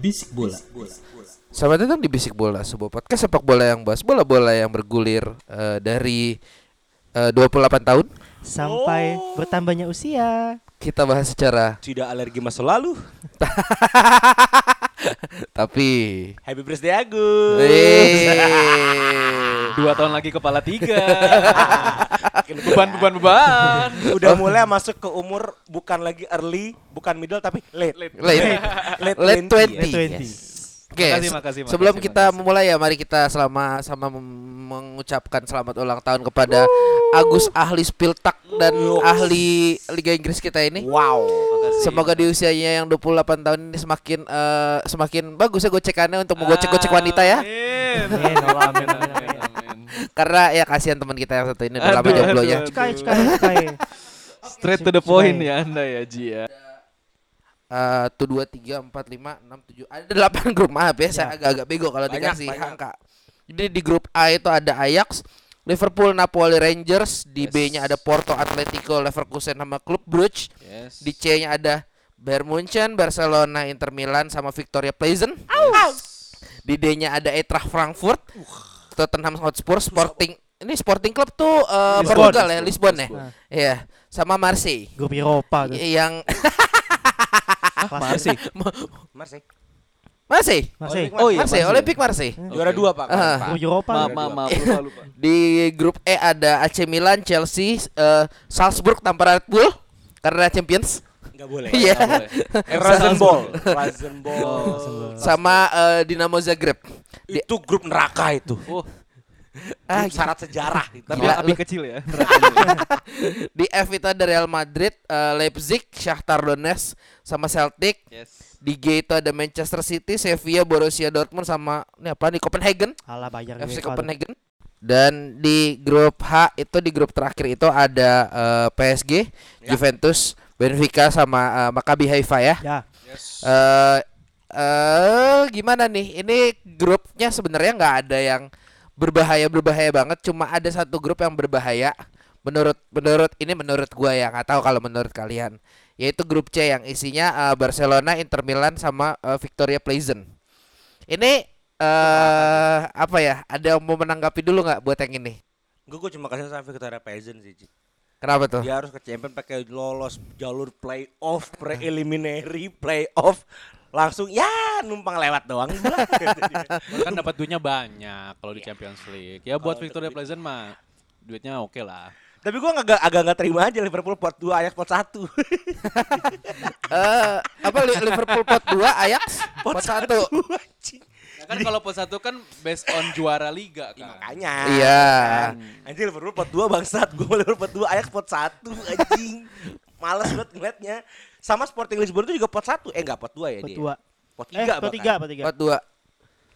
Bisik bola. Selamat datang di Bisik Bola, sebuah podcast sepak bola yang bahas bola-bola yang bergulir eh, dari eh, 28 tahun. Sampai bertambahnya usia. Kita bahas secara tidak alergi masa lalu. tapi Happy birthday Agus. Dua tahun lagi kepala tiga. beban beban beban. Udah mulai masuk ke umur bukan lagi early, bukan middle tapi late. Late, late late, late 20. Late 20. Oke, Makasih, se- makasih, sebelum makasih, kita makasih. memulai ya, mari kita selama sama mengucapkan selamat ulang tahun kepada Agus ahli Spiltak dan ahli Liga Inggris kita ini. Wow. Semoga di usianya yang 28 tahun ini semakin eh, semakin bagus ya gocekannya untuk menggocek-gocek wanita ya. Amin, amin, amin. Amin. Karena ya kasihan teman kita yang satu ini udah lama jomblonya. aduh, Cikai, cikai, cikai. Straight to the point ya Anda ya Ji ya. Eh, tuh dua tiga empat lima enam tujuh ada delapan grup maaf ya, saya agak-agak bego kalau Banyak, dikasih banyak. angka. Jadi di grup A itu ada Ajax, Liverpool, Napoli, Rangers. Di Yes. B-nya ada Porto, Atletico, Leverkusen sama Klub Brugge. Yes. Di C-nya ada Bayern Munchen, Barcelona, Inter Milan sama Victoria Pleasant. Di D-nya ada Eintracht Frankfurt, Tottenham Hotspur, Sporting ini Sporting Club tuh eh, Lisbon. Portugal ya, Lisbon ya. Iya, sama Marseille. Grup Eropa tuh. Yang Masih. Marseille. Marseille. Marseille. Oh iya. Marseille, Marseille. Olympic Marseille. Juara dua Pak. Ah. Pak. Grup Eropa. Maaf maaf maaf lupa lupa. Di grup E ada AC Milan, Chelsea, eh, Salzburg tanpa Red Bull karena Champions. Enggak boleh. Iya. Nggak boleh. Rasenball. Rasenball. Oh. Sama eh, Dinamo Zagreb. Di, Itu grup neraka itu. Oh, ah, syarat sejarah tapi Gila, lu. kecil ya. di F itu ada Real Madrid, eh, Leipzig, Shakhtar Donetsk sama Celtic. Yes. Di G itu ada Manchester City, Sevilla, Borussia Dortmund sama ini apa nih Copenhagen, Alah bayar FC. Copenhagen. Dan di grup H itu di grup terakhir itu ada eh, PSG, Juventus, Benfica sama eh, Maccabi Haifa ya. Ya. Yes. Eh eh gimana nih? Ini grupnya sebenarnya nggak ada yang berbahaya berbahaya banget. Cuma ada satu grup yang berbahaya. Menurut menurut ini menurut gua ya nggak tahu kalau menurut kalian. Yaitu grup C yang isinya eh, Barcelona, Inter Milan sama eh, Victoria Pleasant. Ini eh apa ya? Ada yang mau menanggapi dulu nggak buat yang ini? Gue gue cuma kasih sama Victoria Peasant sih. Kenapa tuh? Dia harus ke champion pakai lolos jalur playoff, preliminary, playoff. Langsung ya numpang lewat doang. kan dapat duitnya banyak kalau di Champions League. Ya buat Victoria Pleasant mah duitnya oke lah. Tapi gue agak agak nggak terima aja Liverpool pot 2 Ajax pot 1 Eh apa Li- Liverpool pot 2, Ajax pot 1. Ya kan kalau pot satu kan based on juara liga kan. Makanya Iya. kan. Anjing Liverpool pot 2 bangsat Gue Liverpool pot 2 Ajax pot 1 Anjing Males banget ngeliatnya Sama Sporting Lisbon itu juga pot 1 Eh enggak pot 2 ya Pot dia dua. Pot 3 Eh, pot tiga, pot tiga. Pot 2.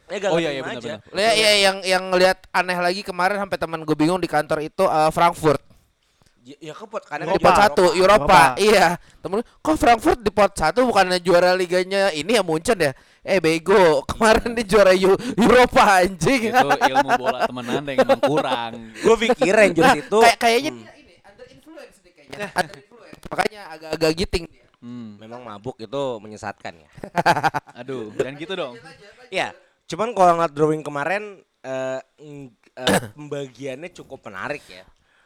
Eh gak Oh iya iya terima benar aja. benar. Ya, ya yang yang ngelihat aneh lagi kemarin sampai teman gue bingung di kantor itu eh, Frankfurt Ya, ke pot karena di kan pot satu Eropa. Eropa. Iya. Temen kok Frankfurt di pot satu bukannya juara liganya ini ya Munchen ya? Eh bego, kemarin di juara Eu- Eropa anjing. Itu ilmu bola teman Anda yang emang kurang. Gue pikir Rangers itu Kayak kayaknya Hmm. ini under influence deh kayaknya. Under influence. Makanya agak-agak giting dia. Hmm. memang mabuk itu menyesatkan ya. Aduh, jangan gitu dong. Iya, cuman kalau ngeliat drawing kemarin eh, ng- eh, pembagiannya cukup menarik ya.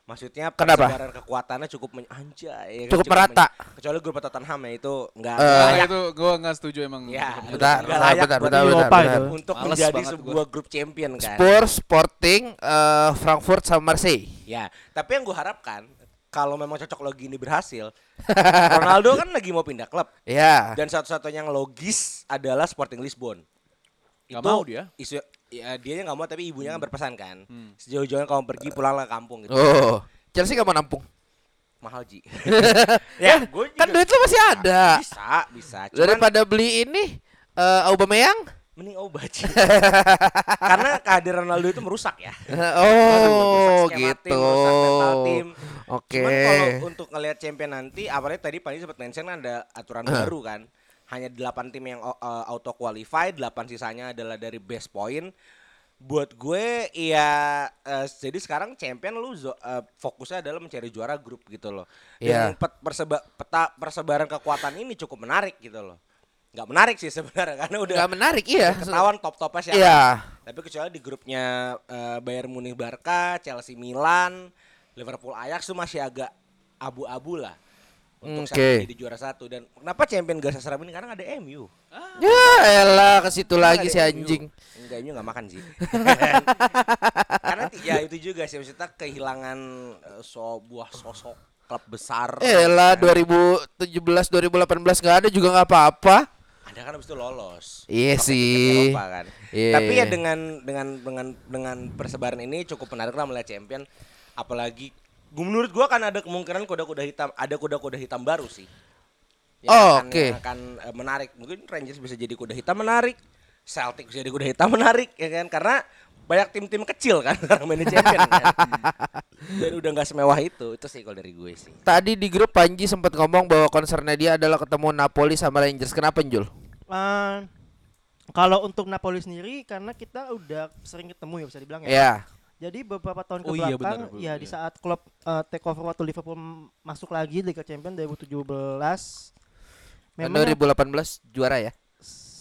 Maksudnya Kenapa? persebaran kekuatannya cukup men- anjay, ya kan, Cukup merata. men- kecuali grup Tottenham ya itu enggak Eh, Nah, layak itu gua nggak setuju emang. Ya, Bentar, Nggak bentar, layak bentar, buat bentar, Eropa bentar, bentar. itu. untuk Males menjadi banget sebuah grup champion kan. Spurs, Sporting, eh, Frankfurt sama Marseille. Ya, tapi yang gue harapkan kalau memang cocok logi ini berhasil, Ronaldo kan lagi mau pindah klub Ya. dan satu-satunya yang logis adalah Sporting Lisbon. Nggak mau dia. Isu ya dia nggak mau tapi ibunya kan berpesan kan. Sejauh-jauhnya kamu pergi pulanglah ke kampung gitu. Oh, Chelsea gak mau nampung. Mahal Ji. ya, gue Kan duit lu masih ada. Bisa, bisa. Cuman Daripada beli ini eh Aubameyang. mending obat Ji. Karena kehadiran Ronaldo itu merusak ya. Oh, Merusak gitu. tim, merusak mental tim. Oke. Cuman kalau untuk ngelihat champion nanti, apalagi tadi Pani sempat mention kan ada aturan Eh. baru kan. Hanya 8 tim yang uh, auto qualified, 8 sisanya adalah dari best point. Buat gue ya eh, jadi sekarang champion lu zo- eh, fokusnya adalah mencari juara grup gitu loh. Iya. Dan pet- perseba- peta persebaran kekuatan ini cukup menarik gitu loh. Nggak menarik sih sebenarnya karena udah Gak menarik iya. ketahuan top-topnya siapa. Iya. Tapi kecuali di grupnya eh, Bayern Munich Barca, Chelsea Milan, Liverpool Ajax itu masih agak abu-abu lah. Untuk Oke. siapa jadi juara satu dan kenapa champion gak seseram ini karena ada MU. Ya elah ke situ Karena lagi si MU. anjing. Enggak MU gak makan sih. karena ti- ya itu juga sih maksudnya kehilangan eh, sebuah sosok klub besar. Elah Kan 2017 2018 gak ada juga nggak apa-apa. Ada kan habis itu lolos. Iya sih. Eropa kan. Iya. Tapi ya dengan dengan dengan dengan persebaran ini cukup menarik lah melihat champion. Apalagi menurut gua kan ada kemungkinan kuda-kuda hitam, ada kuda-kuda hitam baru sih. Yang Oh, akan, oke. yang akan eh, menarik. Mungkin Rangers bisa jadi kuda hitam menarik. Celtic bisa jadi kuda hitam menarik ya kan karena banyak tim-tim kecil kan sekarang main di champion kan. Dan udah nggak semewah itu. Itu sih kalau dari gue sih. Tadi di grup Panji sempat ngomong bahwa concernnya dia adalah ketemu Napoli sama Rangers. Kenapa Jul? Eh, kalau untuk Napoli sendiri karena kita udah sering ketemu ya bisa dibilang ya. Ya. Jadi beberapa tahun ke Oh iya, belakang benar, ya benar. di saat klub eh, take over waktu Liverpool masuk lagi Liga Champions 2017 memang 2018 juara ya.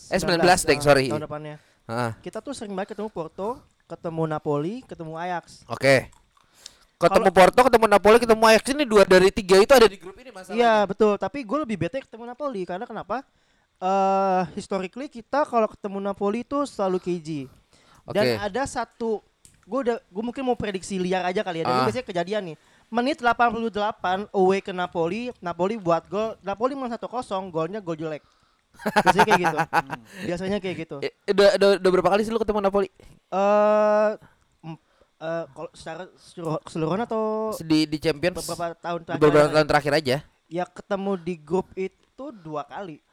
Eh, 19, deng, eh, sorry. Tahun depannya. Ah, Kita tuh sering banget ketemu Porto, ketemu Napoli, ketemu Ajax. Oke. Ketemu Porto, ketemu Napoli, ketemu Ajax ini dua dari tiga itu ada di grup ini masalahnya. Iya betul, tapi gue lebih bete ketemu Napoli karena kenapa? Eh historically kita kalau ketemu Napoli itu selalu KG. Dan Oke. ada satu gue udah gue mungkin mau prediksi liar aja kali ya. Dan ini Ah. biasanya kejadian nih. Menit 88 away ke Napoli, Napoli buat gol, Napoli menang 1-0, golnya gol jelek. Biasanya kayak gitu. Biasanya kayak gitu. Eh, udah, udah, udah berapa kali sih lu ketemu Napoli? Eh em- eh, kalau secara seluruh- keseluruhan atau Di di Champions beberapa tahun terakhir? beberapa aja? tahun terakhir aja. Ya ketemu di grup itu dua kali.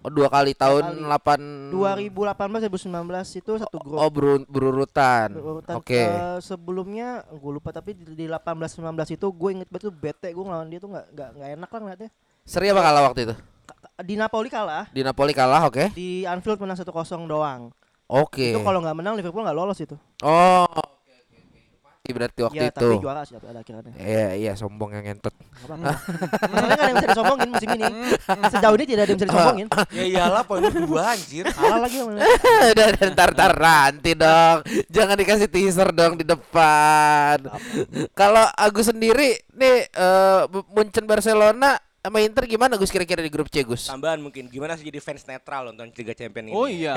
Oh, dua kali tahun kali. 8 2018 2019 itu satu grup. Oh, beru- berurutan. Urutan Oke. eh, sebelumnya gue lupa tapi di, di 18 19 itu gue inget banget tuh bete gue ngelawan dia tuh nggak nggak enak lah ngeliatnya. Seri apa kalah waktu itu? Di Napoli kalah, Di Napoli kalah, oke. di Anfield menang 1-0 doang. Oke. Itu kalau nggak menang Liverpool nggak lolos itu. Oh. Mati berarti waktu ya itu. tapi juara sih pada akhirnya. Iya, iya sombong yang ngentot. Nggak apa-apa. Masalahnya nggak ada yang bisa disombongin musim ini. Sejauh ini tidak ada yang bisa disombongin. Ya iyalah poin lu dua anjir. Kalah lagi sama Udah ntar ntar nanti dong. Jangan dikasih teaser dong di depan. Kalau Agus sendiri nih eh Munchen Barcelona sama Inter gimana Gus kira-kira di grup C Gus? Tambahan mungkin gimana sih jadi fans netral nonton Liga Champion ini? Oh iya.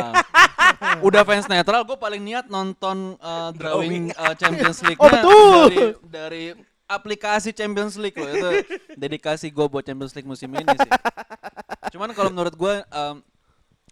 Udah fans netral, gue paling niat nonton uh, drawing uh, Champions League Oh, betul. dari dari aplikasi Champions League loh itu dedikasi gue buat Champions League musim ini sih. Cuman kalau menurut gue em,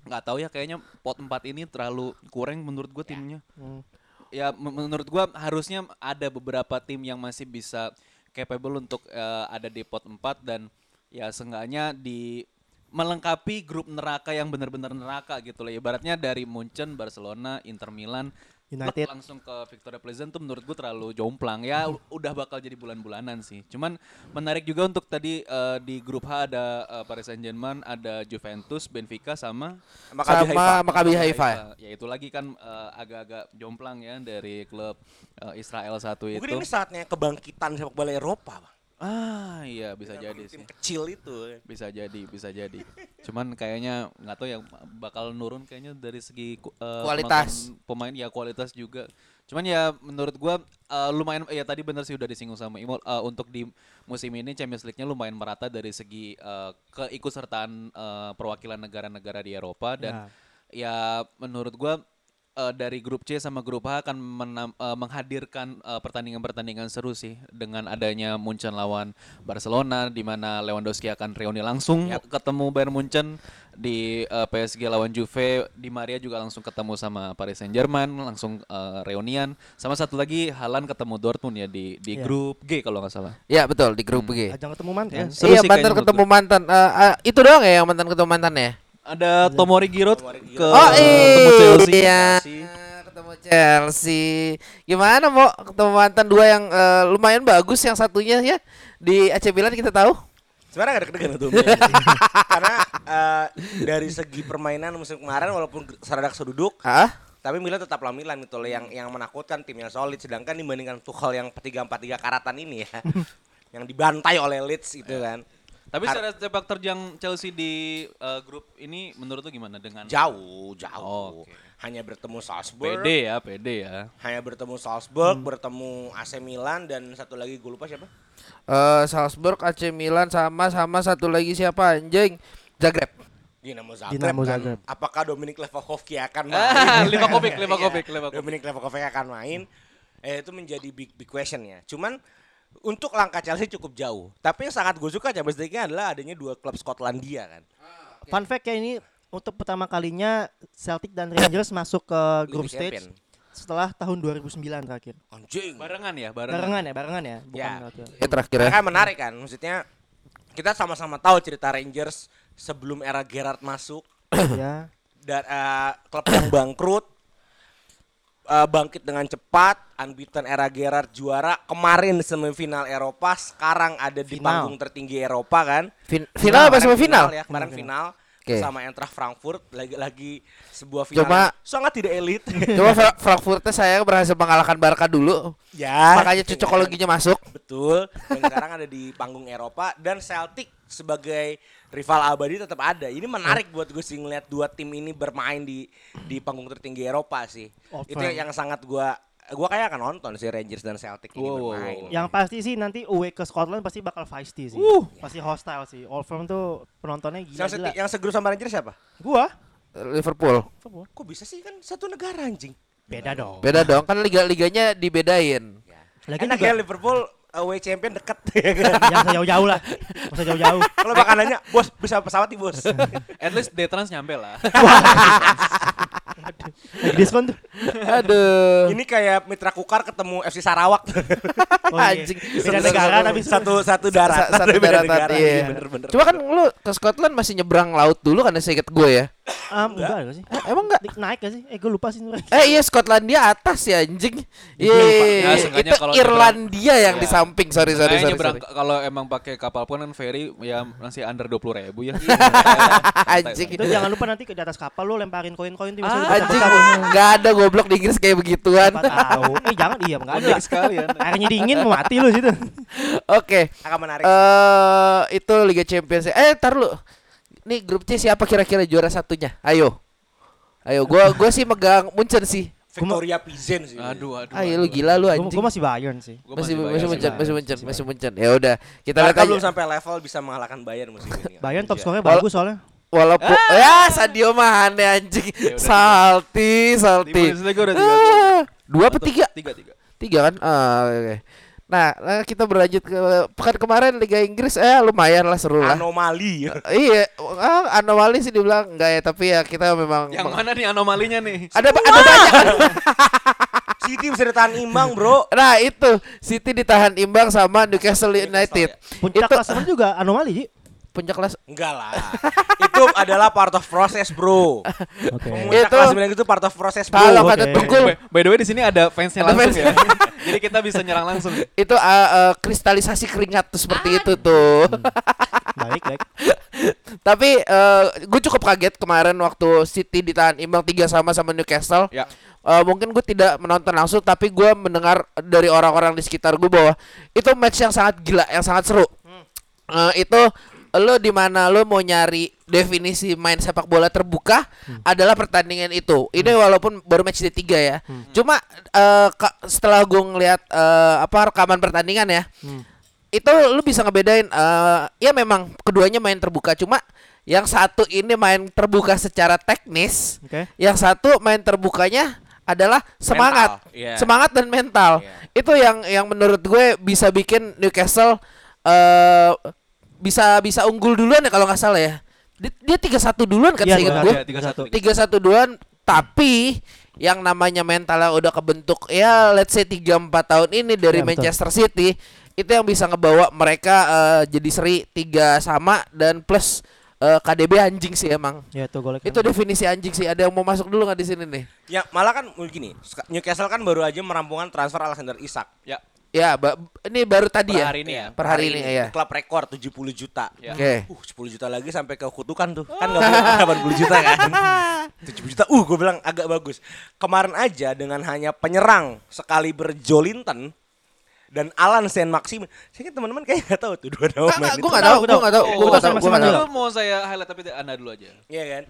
nggak tahu ya kayaknya pot 4 ini terlalu kurang menurut gue timnya. Hmm. Ya men- menurut gua harusnya ada beberapa tim yang masih bisa capable untuk eh, ada di pot 4 dan ya seenggaknya di melengkapi grup neraka yang benar-benar neraka gitu loh. Ibaratnya dari Munchen, Barcelona, Inter Milan, United. langsung ke Victoria Pleasant tuh menurut gua terlalu jomplang. Ya u- udah bakal jadi bulan-bulanan sih. Cuman menarik juga untuk tadi eh, di grup H ada eh, Paris Saint-Germain, ada Juventus, Benfica sama Maccabi Sama Haifa. Maccabi Haifa. ya itu lagi kan eh, agak-agak jomplang ya dari klub eh, Israel satu itu. Mungkin ini saatnya kebangkitan sepak bola Eropa, Bang. Ah iya bisa jadi sih. Kecil itu. Bisa jadi, bisa jadi. Cuman kayaknya nggak tahu yang bakal nurun kayaknya dari segi eh, Kualitas. pemain ya kualitas juga. Cuman ya menurut gua eh, lumayan ya tadi bener sih udah disinggung sama Imol eh, untuk di musim ini Champions League-nya lumayan merata dari segi eh, keikutsertaan eh, perwakilan negara-negara di Eropa dan ya menurut gua eh, dari grup C sama grup H akan menam- eh, menghadirkan eh, pertandingan-pertandingan seru sih dengan adanya Munchen lawan Barcelona di mana Lewandowski akan reuni langsung ketemu Bayern Munchen di eh, PSG lawan Juve, Di Maria juga langsung ketemu sama Paris Saint-Germain, langsung eh, reunian. Sama satu lagi Haaland ketemu Dortmund ya di di Iya. grup G kalau nggak salah. Ya betul di grup G. Ajang ketemu mantan. Ya, seru Iya sih mantan ketemu mantan. Eh, eh, itu doang ya yang mantan ketemu mantan ya? Ada Tomori Giroud ke Oh ketemu Chelsea. iya. Ketemu Chelsea. Gimana mau ketemu mantan dua yang eh, lumayan bagus yang satunya ya di AC Milan kita tahu. Sebenarnya gak deg-degan Milan sih. Karena eh, dari segi permainan musim kemarin walaupun seradak seduduk Ah, tapi Milan tetaplah Milan gitu loh yang yang menakutkan timnya solid sedangkan dibandingkan Tuchel yang 3-4-3 karatan ini ya yang dibantai oleh Leeds gitu kan. Tapi secara sepak terjang Chelsea di eh, grup ini menurut lu gimana dengan Jauh, jauh. Oh, oke. Hanya bertemu Salzburg. PD ya, PD ya. Hanya bertemu Salzburg, bertemu AC Milan dan satu lagi gue lupa siapa? eh, Salzburg, AC Milan sama sama satu lagi siapa anjing? Zagreb. Dinamo Zagreb. Dinamo kan. Zagreb. Apakah Dominik Levakovic akan main? Ah, Livakovic, Iya, Livakovic, Livakovic. Dominik Levakovic akan main. Eh itu menjadi big big question ya. Cuman untuk langkah Chelsea cukup jauh. Tapi yang sangat gue suka Champions League adalah adanya dua klub Skotlandia kan. Fun fact ya ini untuk pertama kalinya Celtic dan Rangers masuk ke group Liga stage Champion. setelah tahun 2009 terakhir. Anjing. Barengan ya, barengan. Barengan ya, barengan ya, bukan Ya. terakhir. Ya terakhir ya. Kan menarik kan. Maksudnya kita sama-sama tahu cerita Rangers sebelum era Gerrard masuk ya. dan eh, klub yang bangkrut eh, bangkit dengan cepat unbeaten era Gerrard juara kemarin semifinal Eropa sekarang ada di Final. panggung tertinggi Eropa kan Fin- final apa Kemarin sama final? ya kemarin final Oke. sama Eintracht Frankfurt lagi-lagi sebuah final Cuma- yang sangat tidak elit. Coba Fra- Frankfurtnya saya berhasil mengalahkan Barca dulu. ya. Makanya cocokologinya masuk. betul. Dan sekarang ada di panggung Eropa. Dan Celtic sebagai rival abadi tetap ada. Ini menarik buat gue sih ngeliat dua tim ini bermain di di panggung tertinggi Eropa sih. Oh, itu yang sangat gue gue kayak akan nonton sih Rangers dan Celtic ini Wow, bermain wow. Yang pasti sih nanti away ke Scotland pasti bakal feisty sih. Pasti hostile sih. Old Firm tuh penontonnya yang, gila-gila. seti- yang segrup sama Rangers siapa Gua Liverpool. kok bisa sih kan satu negara anjing beda dong. Beda dong, kan liga-liganya dibedain. Lagi enak juga ya Liverpool away champion deket ya kan yang jauh-jauh lah. Masa jauh-jauh. kalau makanannya bos bisa pesawat nih bos At least Detrans nyampe lah. Lagi diskon tuh. Aduh. ini kayak Mitra Kukar ketemu FC Sarawak Oh, iya. Anjing. Beda negara tapi satu satu darat Sa- satu beda daratan, negara iya. bener-bener Cuma kan lu ke Scotland masih nyebrang laut dulu kan seinget gue ya. Um, enggak enggak sih? Eh, emang enggak? Naik gak sih? Eh gue lupa sih. Eh iya Skotlandia atas ya anjing. Iya. Iya, Ya, itu kalau Irlandia yang Iya. di samping. Sorry sorry sorry. sorry. kalau emang pakai kapal pun kan ferry ya masih under 20 ribu ya. Anjing. Itu jangan lupa nanti ke di atas kapal lu lemparin koin-koin tiba Ah, Anjing nggak ada goblok di Inggris kayak begituan. tahu. Eh jangan iya enggak ada. Sekalian. Airnya dingin mau mati lu situ. Oke. akan menarik Eh itu Liga Champions. Eh tar lu. Nih grup C siapa kira-kira juara satunya? Ayo. Ayo gua gua sih megang Munchen sih. Victoria Pizen sih Aduh, aduh. Ayo lu gila lu Gue anjing. masih Bayern sih. Gua Masih masih sih, Munchen, masih Munchen, Masih Munchen. Ya udah, kita lihat Barca belum aja. sampai level bisa mengalahkan Bayern musim ini. Bayern top skornya Wal- bagus soalnya. Walaupun ya Sadio Mane anjing. Ya udah, Salty, Di salty. Bundesliga udah tiga gol. Ah, Dua apa Atau tiga? Tiga, tiga. Tiga kan? Ah, oke. oke. Nah, nah, kita berlanjut ke pekan kemarin Liga Inggris eh lumayan lah seru lah. Anomali. iya, ah, anomali sih dibilang enggak ya, tapi ya kita memang Yang mana nih anomalinya nih? ada ada banyak. City bisa ditahan imbang, Bro. Nah, itu City ditahan imbang sama Newcastle United. Puncak Itu- klasemen juga anomali, Ji. Puncak kelas Enggak lah. itu adalah part of proses, Bro. Oke. Memuncak Itu- kelas sembilan itu part of proses, Bro. kalau oke. kata Tunggul By, by the way di sini ada fansnya Ada langsung fans. ya. Jadi kita bisa nyerang langsung. itu uh, uh, kristalisasi keringat tuh seperti itu tuh. Baik, baik. Tapi gue cukup kaget kemarin waktu City ditahan imbang 3 sama sama Newcastle. Ya. Eh, mungkin gue tidak menonton langsung tapi gue mendengar dari orang-orang di sekitar gue bahwa itu match yang sangat gila, yang sangat seru. Eh, itu lo di mana lo mau nyari definisi main sepak bola terbuka adalah pertandingan itu. Ini walaupun baru match di tiga ya. Cuma eh, ka- setelah gue ngeliat eh, apa rekaman pertandingan ya, itu lu bisa ngebedain eh ya memang keduanya main terbuka cuma yang satu ini main terbuka secara teknis Oke. yang satu main terbukanya adalah semangat, Mental, iya. semangat dan mental. Iya. Itu yang yang menurut gue bisa bikin Newcastle eh bisa bisa unggul duluan ya kalau nggak salah ya. Dia- Dia tiga satu duluan kan seingat dua- gue. Iya, tiga satu. duaan tapi yang namanya mentalnya udah kebentuk ya let's say 3 4 tahun ini dari Ya, betul. Manchester City itu yang bisa ngebawa mereka eh, jadi seri tiga sama dan plus eh, KDB anjing sih emang. Ya itu golek. Itu definisi anjing sih. Ada yang mau masuk dulu nggak di sini nih? Ya malah kan gini, Ska- Newcastle kan baru aja merampungkan transfer Alexander Isak. Ya, Ya, ba- ini baru tadi per ya. hari ini ya. Per hari ini ya. Klub rekor 70 juta. Ya. Oke. Uh, 10 juta lagi sampai ke kutukan tuh. Kan enggak boleh 80 juta kan. 70 juta. Uh, gue bilang agak bagus. Kemarin aja dengan hanya penyerang sekali berjolinton dan Alan Saint Maxim. Saya teman-teman kayak nggak tahu tuh dua nama. Enggak, gue itu. nggak tahu, gue nggak tahu, gue Oh, nggak tahu, sama- gue nggak sama tahu. Mau saya highlight tapi Anda dulu aja. Iya kan?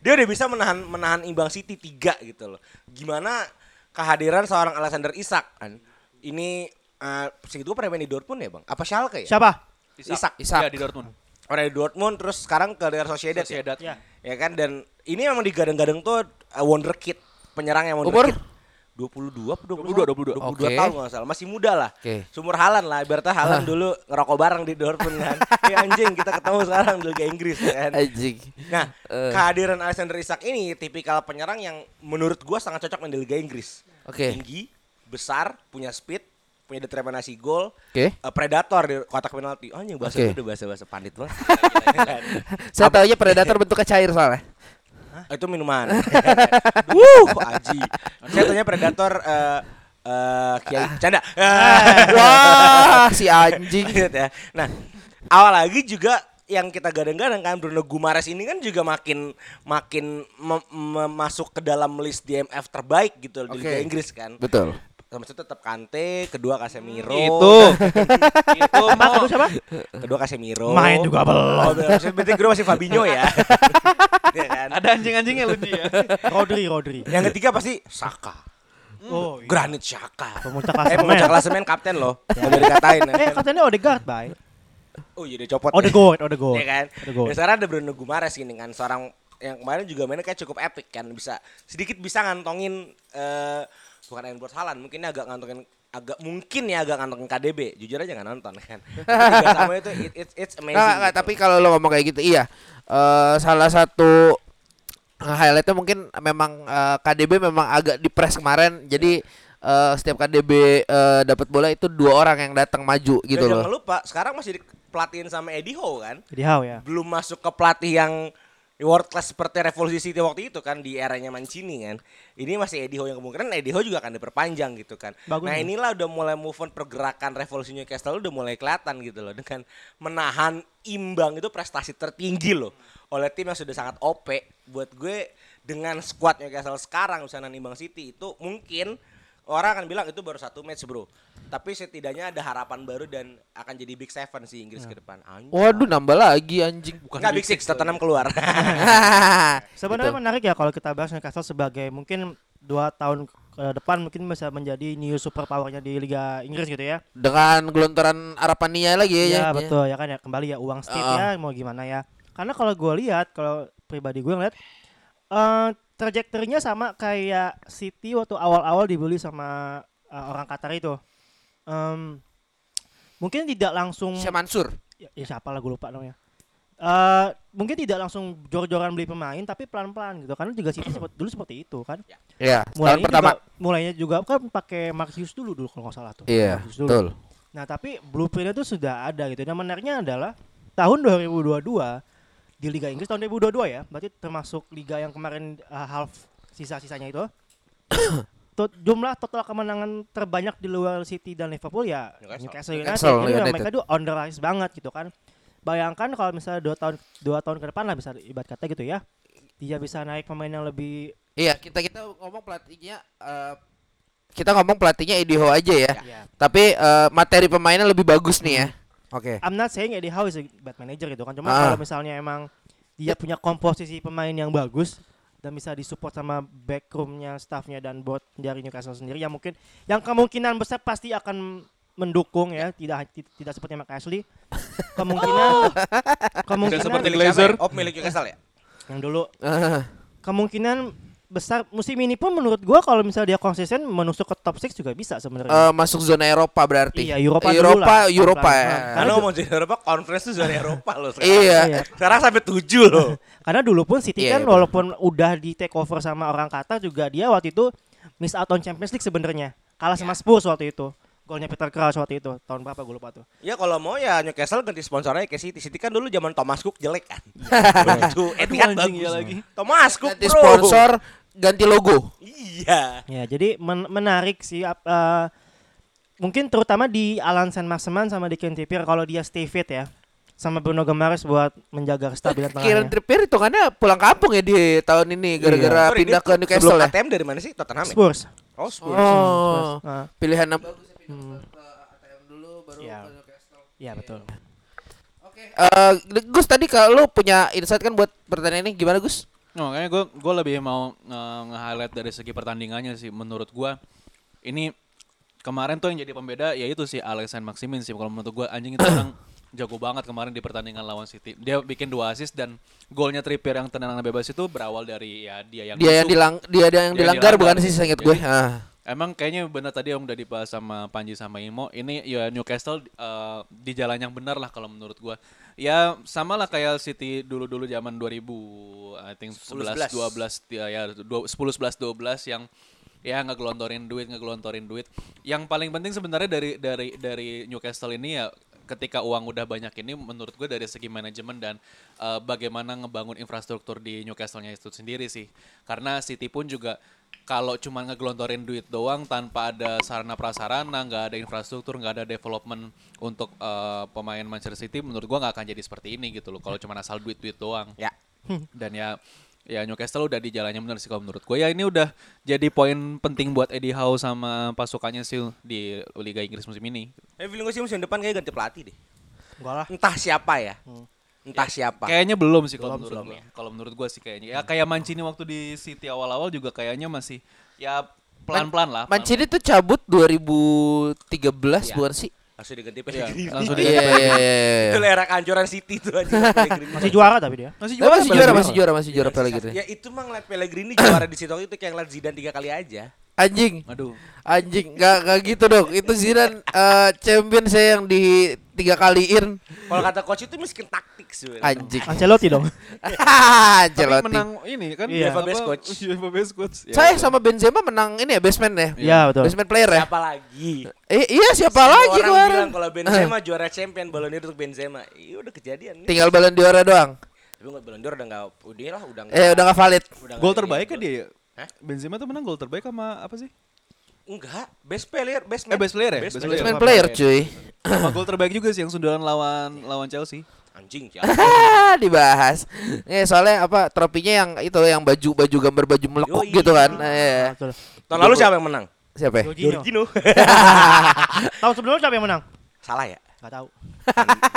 Dia udah bisa menahan menahan imbang City 3 gitu loh. Gimana kehadiran seorang Alexander Isak kan? Ini eh segitu pernah main di Dortmund ya, Bang? Apa Schalke ya? Siapa? Isak. Isak. Ya, di Dortmund. Orang di Dortmund terus sekarang ke Real Sociedad, Sociedad. ya. Ya kan dan ini memang digadang-gadang tuh uh, wonderkid, penyerang yang Umur? wonderkid. 22 apa 22, 22 Oke. tahun nggak salah masih muda lah Oke. sumur Halan lah ibaratnya Halan dulu ngerokok bareng di Dortmund kan ya anjing kita ketemu sekarang di Liga Inggris ya kan Anjing. Nah, Eh. kehadiran Alexander Isak ini tipikal penyerang yang menurut gua sangat cocok main di Liga Inggris. Oke. Tinggi, besar, punya speed, punya determinasi gol, Oke. eh, predator di kotak penalti. Oh, anjing bahasa itu udah bahasa-bahasa pandit banget. Saya tahu aja predator bentuknya cair soalnya. Ah, itu minuman. Wuh, aji. Saya tanya predator eh eh Kiai canda. Wah, si anjing. Ya. Nah, awal lagi juga yang kita gadang-gadang kan Bruno Gumares ini kan juga makin makin mem- mem- masuk ke dalam list DMF terbaik gitu di Oke. Liga Inggris kan. Betul. Sama itu tetap Kante, kedua Casemiro. Itu. itu Apa? mau Kedua siapa? Kedua Casemiro. Main juga belum. Oh, berarti berarti kedua masih Fabinho ya. Iya kan? ada anjing-anjingnya lu dia. Rodri, Rodri. Yang ketiga pasti Saka. Oh, iya. Granit Saka. Pemuncak Eh, klasemen. pemuncak klasemen kapten loh. Nggak boleh dikatain. ya. Eh, katanya Odegaard, Bay. Oh iya dia copot. Odegaard, Odegaard. Iya kan? Odegaard. Dan sekarang ada Bruno Gumares gini kan seorang yang kemarin juga mainnya kayak cukup epic kan bisa sedikit bisa ngantongin eh bukan Edward Haaland mungkin agak ngantongin agak mungkin ya agak ngantongin KDB jujur aja nggak nonton kan sama itu it, it's, it's amazing nggak, gitu. tapi kalau lo ngomong kayak gitu iya. Eh salah satu highlightnya mungkin memang eh, KDB memang agak dipres kemarin. Jadi eh, setiap KDB eh, dapat bola itu dua orang yang datang maju Dan gitu jangan loh. lupa sekarang masih pelatihin sama Eddie Howe kan Jadi how ya. belum masuk ke pelatih yang world class seperti Revolusi City waktu itu kan di eranya Mancini kan. Ini masih Eddie Howe yang kemungkinan Eddie Howe juga akan diperpanjang gitu kan. Bagus nah inilah udah mulai move on pergerakan Revolusi Newcastle udah mulai kelihatan gitu loh dengan menahan imbang itu prestasi tertinggi loh oleh tim yang sudah sangat OP buat gue dengan squad Newcastle sekarang misalnya imbang City itu mungkin orang akan bilang itu baru satu match bro tapi setidaknya ada harapan baru dan akan jadi big seven sih Inggris ke depan Anjay. Waduh nambah lagi anjing. Bukan Nggak Big Six, Tottenham keluar. Sebenarnya Gitu. menarik ya kalau kita bahas Newcastle sebagai mungkin dua tahun ke depan mungkin bisa menjadi new super powernya di Liga Inggris gitu ya. Dengan gelontoran Arapania lagi ya. Ya, ya. betul ya kan ya kembali ya uang state Ah. ya mau gimana ya. Karena kalau gue lihat kalau pribadi gue ngeliat eh trajektorinya sama kayak City waktu awal-awal dibeli sama eh, orang Qatar itu. Em, mungkin tidak langsung Syekh Mansur. ya, ya siapa lah gue lupa namanya. Eh mungkin tidak langsung jor-joran beli pemain tapi pelan-pelan gitu karena juga City seperti, dulu seperti itu kan. Ya, tahun Mulainya pertama. juga mulainya juga kan pakai Mark Hughes dulu dulu kalau nggak salah tuh. Iya, dulu. betul. Nah, tapi blueprintnya itu sudah ada gitu. Dan menariknya adalah tahun 2022 di Liga Inggris tahun 2022 ya, berarti termasuk liga yang kemarin uh, half sisa-sisanya itu. Tot- jumlah total kemenangan terbanyak di luar City dan Liverpool ya Newcastle. Newcastle United. Newcastle United. mereka itu on the rise banget gitu kan. Bayangkan kalau misalnya dua tahun dua tahun ke depan lah bisa ibarat kata gitu ya. Dia bisa naik pemain yang lebih Iya, kita kita ngomong pelatihnya eh, kita ngomong pelatihnya Eddie Howe aja ya. ya. Tapi eh, materi pemainnya lebih bagus nih ya. Oke. I'm not saying Eddie Howe is a bad manager gitu kan. Cuma Ah. kalau misalnya emang dia punya komposisi pemain yang bagus dan bisa disupport sama backroomnya, staffnya dan board dari Newcastle sendiri yang mungkin yang kemungkinan besar pasti akan mendukung ya, tidak ti- tidak seperti Mark Ashley. Kemungkinan kemungkinan seperti Milik Glazer. Oh, milik Newcastle ya? yang dulu kemungkinan besar musim ini pun menurut gua kalau misalnya dia konsisten menusuk ke top 6 juga bisa sebenarnya. Eh, masuk zona Eropa berarti. Iya, Eropa dulu Eropa, lah, Eropa ya. Karena ngomong di Eropa, conference itu zona Eropa loh sekarang. Iya. Iya. Sekarang sampai tujuh loh. Karena dulu pun City Iya, kan iya, walaupun udah di take over sama orang Qatar juga dia waktu itu miss out on Champions League sebenarnya. Kalah sama Spurs waktu itu. Golnya Peter Crouch waktu itu. Tahun berapa gue lupa tuh. Ya kalau mau ya Newcastle ganti sponsornya ke City. City kan dulu zaman Thomas Cook jelek kan. Itu Etihad anjing, bagus. iya lagi. Thomas Cook Ganti bro. sponsor, ganti logo. Iya. Ya, jadi men- menarik sih eh, mungkin terutama di Alan Saint Maximin sama di Trippier kalau dia stay fit ya. Sama Bruno Guimaraes buat menjaga kestabilan Kieran tengahnya. Trippier hitungannya pulang kampung ya di tahun ini gara-gara Sorry, pindah ke Newcastle sebelum ya. ATM dari mana sih? Tottenham ya? Spurs. Oh, Spurs. Oh, Nah, pilihan apa? Hmm, Iya. Iya, betul. Eh, Gus tadi kalau lu punya insight kan buat pertandingan ini gimana Gus? No, kayaknya gue gue lebih mau nge- nge-highlight dari segi pertandingannya sih. Menurut gue ini kemarin tuh yang jadi pembeda ya itu sih Alexander Maximin sih. Kalau menurut gue anjing itu orang jago banget kemarin di pertandingan lawan City. Dia bikin dua assist dan golnya Trippier yang tendangan bebas itu berawal dari ya dia yang Dia yang dilang dia yang Dia dilanggar dilanggar. bukan sih saya ingat gue. Jadi- Ah. Emang kayaknya benar tadi yang udah dibahas sama Panji sama Imo. Ini ya Newcastle eh, di jalan yang benar lah kalau menurut gua. Ya sama lah kayak City dulu-dulu zaman 2000 I think 11 12 ya, ya dua- 10 11 12 yang ya ngegelontorin duit ngegelontorin duit. Yang paling penting sebenarnya dari dari dari Newcastle ini ya ketika uang udah banyak ini menurut gue dari segi manajemen dan eh, bagaimana ngebangun infrastruktur di Newcastle-nya itu sendiri sih. Karena City pun juga kalau cuma ngegelontorin duit doang tanpa ada sarana prasarana, nggak ada infrastruktur, nggak ada development untuk eh, pemain Manchester City, menurut gua nggak akan jadi seperti ini gitu loh. Kalau cuma asal duit-duit doang. Ya. Dan ya ya Newcastle udah di jalannya benar sih kalau menurut gue. Ya ini udah jadi poin penting buat Eddie Howe sama pasukannya sih di Liga Inggris musim ini. Eh, feeling gue sih musim depan kayak ganti pelatih deh. Enggak lah. Entah siapa ya. Entah siapa. Kayaknya belum sih kalau menurut belum gue. Kalau menurut gue sih kayaknya. Ya kayak Mancini waktu di City awal-awal juga kayaknya masih ya pelan-pelan lah. Mancini tuh cabut 2013 Iya. bukan sih? Langsung diganti Iya, Pellegrini. langsung diganti iya iya. Itu era kancuran City tuh aja Pellegrini. Masih juara tapi dia. Masih Tapi masih juara, Pellegrini. masih juara, masih juara Pellegrini. Ya itu mah ngeliat Pellegrini juara di situ itu kayak ngeliat Zidane tiga kali aja. Anjing, Aduh. anjing, nggak nggak gitu dong. Itu Zidane eh, champion saya yang di tiga kaliin. Kalau kata coach itu miskin taktik sebenarnya. Anjing. Ancelotti dong. Tapi Ancelotti. menang ini kan Iya. apa, UEFA Best Coach. UEFA Best Coach. Ya, Saya ya. sama Benzema menang ini ya basement ya. Iya, betul. Basement player ya. Siapa lagi? Eh, iya siapa Semua lagi orang kemarin? bilang kalau Benzema juara champion Ballon d'Or untuk Benzema. Iya udah kejadian nih. Tinggal Ballon d'Or doang. Tapi nggak Ballon d'Or udah nggak udah lah udah Eh udah gak valid. udah Gol nggak terbaik kan dia Hah? Benzema tuh menang gol terbaik sama apa sih? Enggak, best player, best Eh, best player ya? Best Best player. Basement player cuy. Sama gol terbaik juga sih yang sundulan lawan lawan Chelsea. Anjing ya. dibahas. Eh soalnya apa tropinya yang itu yang baju baju gambar baju melekuk Yoi. gitu kan. Eh, Betul. Tahun lalu siapa yang menang? siapa ya? Jorginho. Tahun sebelumnya siapa yang menang? Salah ya? Enggak tahu.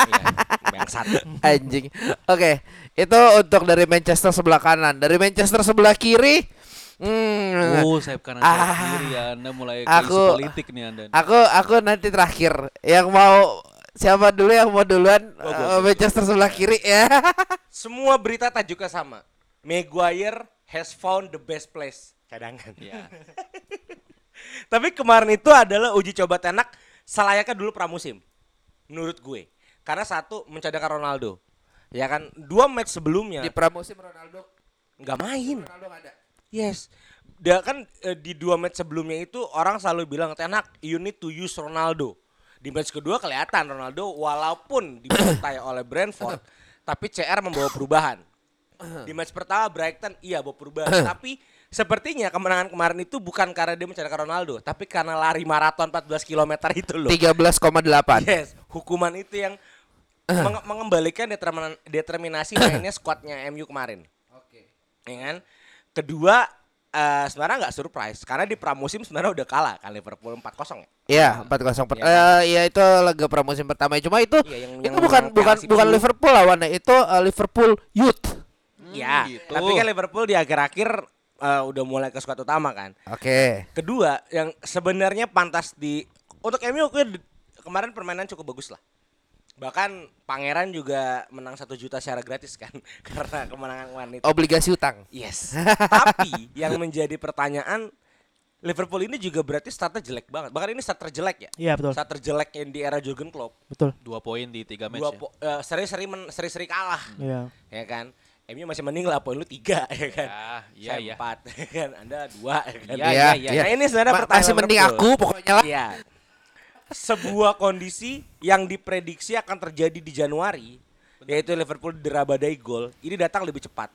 Iya, Bangsat. Anjing. Oke, itu untuk dari Manchester sebelah kanan. Dari Manchester sebelah kiri, hmm, Oh, sayap kanan Ah. kiri ya. Anda mulai ke Aku- politik nih Anda. aku aku nanti terakhir. Yang mau siapa dulu yang mau duluan Eh, Manchester sebelah kiri ya. Semua berita tajuknya sama. Maguire has found the best place. Cadangan. Ya. Tapi kemarin itu adalah uji coba tenak selayaknya dulu pramusim. Menurut gue. Karena satu mencadangkan Ronaldo. Ya kan dua match sebelumnya Di pramusim Ronaldo nggak main. Ronaldo ada. Yes. Dia kan eh, di dua match sebelumnya itu orang selalu bilang Tenak you need to use Ronaldo. Di match kedua kelihatan Ronaldo walaupun dibantai oleh Brentford tapi CR membawa perubahan. Di match pertama Brighton iya bawa perubahan tapi sepertinya kemenangan kemarin itu bukan karena dia mencadangkan Ronaldo tapi karena lari maraton 14 km itu loh. 13,8. Yes, hukuman itu yang menge- mengembalikan determinasi mainnya skuadnya MU kemarin. Oke. Ya kan? Kedua eh, sebenarnya nggak surprise karena di pramusim sebenarnya udah kalah kan Liverpool 4-0 ya. Iya, 4-0 per- Iya. Eh, iya itu laga pramusim pertama. Cuma itu Iya, yang- itu yang bukan menang bukan bukan. Liverpool lawannya, itu eh, Liverpool Youth. Iya, gitu. tapi kan Liverpool di akhir-akhir eh, udah mulai ke skuad utama kan. Oke. Kedua, yang sebenarnya pantas di untuk MU kemarin permainan cukup bagus lah. Bahkan Pangeran juga menang satu juta secara gratis kan karena kemenangan itu. Obligasi utang. Yes. Tapi yang menjadi pertanyaan Liverpool ini juga berarti startnya jelek banget. Bahkan ini start terjelek ya. Iya betul, Start terjelek yang di era Jurgen Klopp. betul. Dua poin di tiga match Dua ya. po- eh, seri-seri men- seri-seri kalah. Iya. Ya kan? MU masih mending lah poin lu tiga ya kan. Ya, iya, Saya iya. empat ya kan. Anda dua ya kan. Iya, iya, iya. Nah ini sebenarnya Ma- pertanyaan Masih mending aku pokoknya lah. Iya. Sebuah kondisi yang diprediksi akan terjadi di Januari, yaitu Liverpool dera badai gol, ini datang lebih cepat.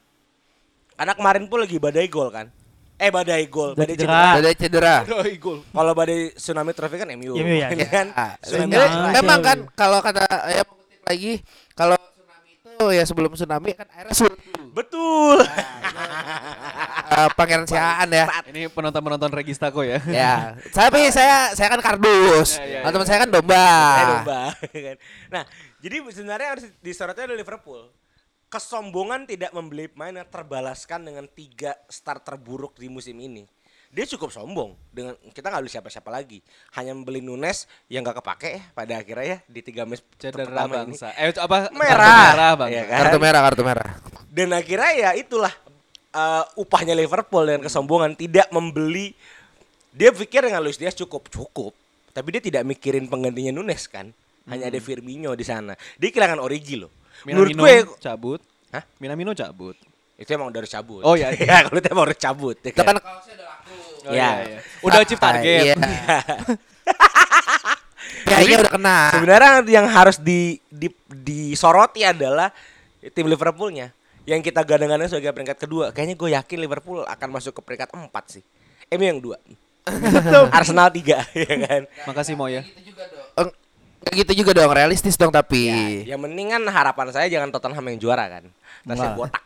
Karena kemarin pun lagi badai gol kan. Eh badai gol, badai Badai cedera. Ada cedera. Kalau badai tsunami trophy kan MU. MU ya, Ini kan Ah, tsunami Nah, memang iya, kan iya. kalau kata ya mengutip lagi kalau tsunami itu ya sebelum tsunami kan airnya surut. Betul. Eh, Pangeran Siaan ya. Ini penonton-penonton Registako ya. Ya, tapi saya saya kan kardus. Ya, ya, Nah, teman saya kan domba. Domba, kan. Nah, jadi sebenarnya harus disorotnya oleh Liverpool. Kesombongan tidak membeli pemain yang terbalaskan dengan tiga start terburuk di musim ini. Dia cukup sombong dengan kita nggak beli siapa-siapa lagi. Hanya membeli Nunes yang nggak kepake ya pada akhirnya ya di tiga match Cedera pertama ini. bangsa. Eh apa? Kartu Merah. Merah bangsa. Ya kan? Kartu merah, kartu merah. Dan akhirnya ya itulah eh, upahnya Liverpool dengan kesombongan tidak membeli dia pikir dengan Luis Diaz cukup cukup, tapi dia tidak mikirin penggantinya Nunes kan. Hanya ada Firmino di sana. Dia kehilangan Origi loh. Menurut Minamino gue cabut. Hah? Minamino cabut. itu emang udah harus cabut. Oh, iya, iya. ya kalau itu emang harus cabut. Ya, kan? kan udah. Oh, Ya. iya. Udah chip target. Iya. Kayaknya udah kena. Sebenarnya yang harus di, di disoroti adalah tim Liverpoolnya. Yang kita gadang-gadang sebagai peringkat kedua. Kayaknya gue yakin Liverpool akan masuk ke peringkat empat sih. MU yang dua. Arsenal tiga, ya kan. Makasih Mo ya. Eh, Kayak gitu juga dong, realistis dong tapi. Ya, yang mendingan harapan saya jangan Tottenham yang juara kan. Enggak. botak.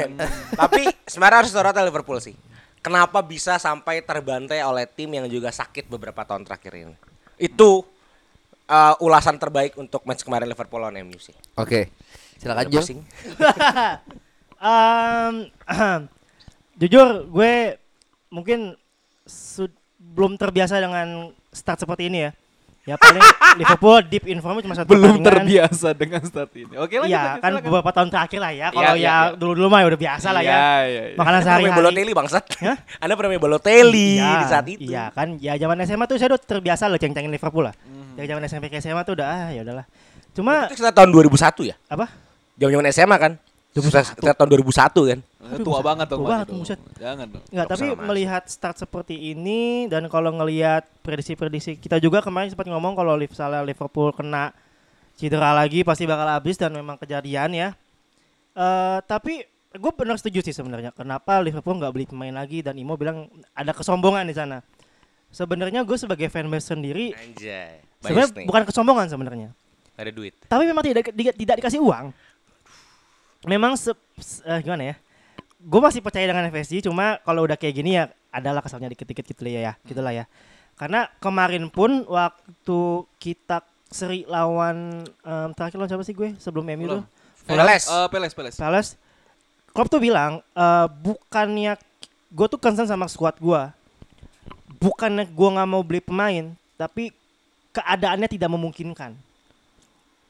Tapi sebenarnya harus sorot Liverpool sih. Kenapa bisa sampai terbantai oleh tim yang juga sakit beberapa tahun terakhir ini? Itu uh, ulasan terbaik untuk match kemarin Liverpool lawan MU sih. Oke. Silakan Udah Jo. Em, jujur gue mungkin sud- belum terbiasa dengan start seperti ini ya. Ya paling Liverpool deep inform cuma satu Belum pertandingan. terbiasa dengan start ini. Oke lanjut. Iya kan silakan. beberapa tahun terakhir lah ya. Kalau Iya, iya, ya iya. dulu-dulu mah ya udah biasa lah ya. Iya, iya, iya. Makanan Anda pernah sehari-hari. Balotelli bangsat. Hah? Anda pernah main Balotelli Iya, di saat itu. Iya kan, ya zaman SMA tuh saya udah terbiasa loh ceng-cengin Liverpool lah. Mhm. Dari zaman SMP ke SMA tuh udah ah ya udahlah. Cuma Itu sekitar tahun 2001 ya? apa? Zaman-zaman SMA kan? Sekitar tahun 2001 kan? Tua banget dong. Tua banget. Jangan dong. Enggak, Nggak tapi melihat start seperti ini dan kalau ngelihat prediksi-prediksi kita juga kemarin sempat ngomong kalau misalnya Liverpool kena cedera lagi pasti bakal habis dan memang kejadian ya. Eh tapi gue benar setuju sih sebenarnya. Kenapa Liverpool nggak beli pemain lagi dan Imo bilang ada kesombongan di sana. Sebenarnya gue sebagai fanbase sendiri Anjay. sebenarnya bukan kesombongan sebenarnya. Ada duit. Tapi memang tidak di- tidak dikasih uang. Memang se, se- eh, gimana ya? Gue masih percaya dengan FSG, cuma kalau udah kayak gini ya adalah kesalnya dikit-dikit gitu lah ya, gitulah ya. Karena kemarin pun waktu kita seri lawan em, terakhir lawan siapa sih gue sebelum MU tuh? Peles. Eh, Peles, Peles. Palace. Klopp tuh bilang eh, bukannya gue tuh concern sama squad gue, bukannya gue nggak mau beli pemain, tapi keadaannya tidak memungkinkan.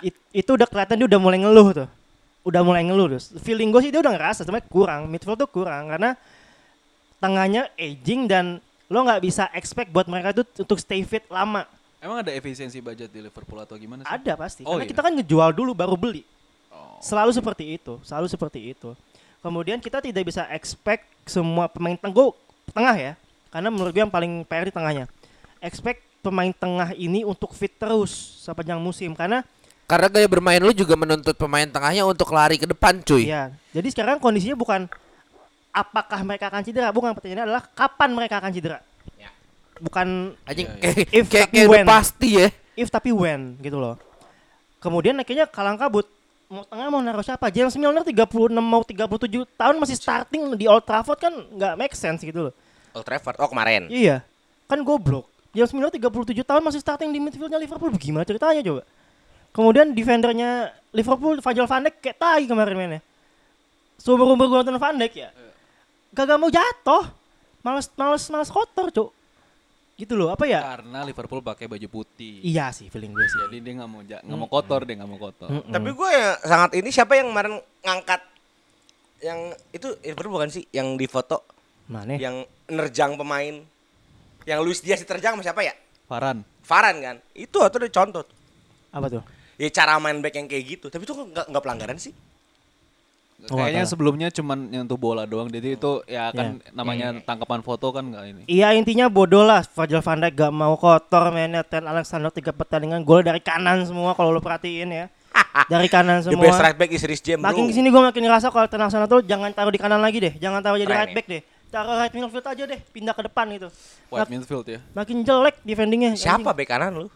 It- itu udah kelihatan dia udah mulai ngeluh tuh, udah mulai ngeluh tuh. Feeling gue sih dia udah ngerasa, sebenarnya kurang, midfield tuh kurang karena tengahnya aging dan lo nggak bisa expect buat mereka tuh untuk stay fit lama. Emang ada efisiensi budget di Liverpool atau gimana sih? Ada pasti. Oh, Karena iya. kita kan ngejual dulu baru beli. Oh. Selalu seperti itu, selalu seperti itu. Kemudian kita tidak bisa expect semua pemain tengah tengah ya. Karena menurut gue yang paling PR di tengahnya. Expect pemain tengah ini untuk fit terus sepanjang musim karena Karena gaya bermain lu juga menuntut pemain tengahnya untuk lari ke depan, cuy. ya. Jadi sekarang kondisinya bukan apakah mereka akan cedera, bukan pertanyaannya adalah kapan mereka akan cedera. Ya. Bukan Anjing Iya, kayak If kayak tapi when. pasti ya. if tapi when gitu loh. Kemudian akhirnya kalang kabut. Mau tengah mau naruh siapa? James Milner 36 mau 37 tahun masih starting di Old Trafford kan nggak make sense gitu loh. Old Trafford. Oh kemarin. Iya. Kan goblok. James Milner 37 tahun masih starting di midfieldnya Liverpool. Gimana ceritanya coba? Kemudian defendernya Liverpool Virgil van Dijk kayak tai kemarin mainnya. Seumur umur gue nonton Van Dijk ya. Gak mau jatuh. Males males males kotor, Cuk. Gitu loh, apa ya? Karena Liverpool pakai baju putih. Iya sih feeling gue sih. Jadi dia nggak mau nggak mau kotor, dia nggak mau kotor. Mm-mm. Tapi gue ya sangat ini siapa yang kemarin ngangkat yang itu Liverpool bukan sih yang di foto Mana? yang nerjang pemain yang Luis Diaz diterjang sama siapa ya? Farhan. Varan kan. Itu atau udah contoh. Apa tuh? Ya cara main back yang kayak gitu. Tapi itu nggak nggak pelanggaran sih? Oh, Kayaknya sebelumnya cuman nyentuh bola doang. Jadi itu ya kan Iya. namanya tangkapan foto kan nggak ini. Iya intinya bodoh lah Virgil van Dijk gak mau kotor mainnya Ten Alexander tiga pertandingan gol dari kanan semua kalau lo perhatiin ya dari kanan The semua best right back is Rhys James, makin ke sini gue makin ngerasa kalau Ten Alexander tuh jangan taruh di kanan lagi deh jangan taruh jadi right ya? back deh taruh right midfield aja deh pindah ke depan gitu White Mak- midfield ya. makin jelek defendingnya Siapa back kanan lu?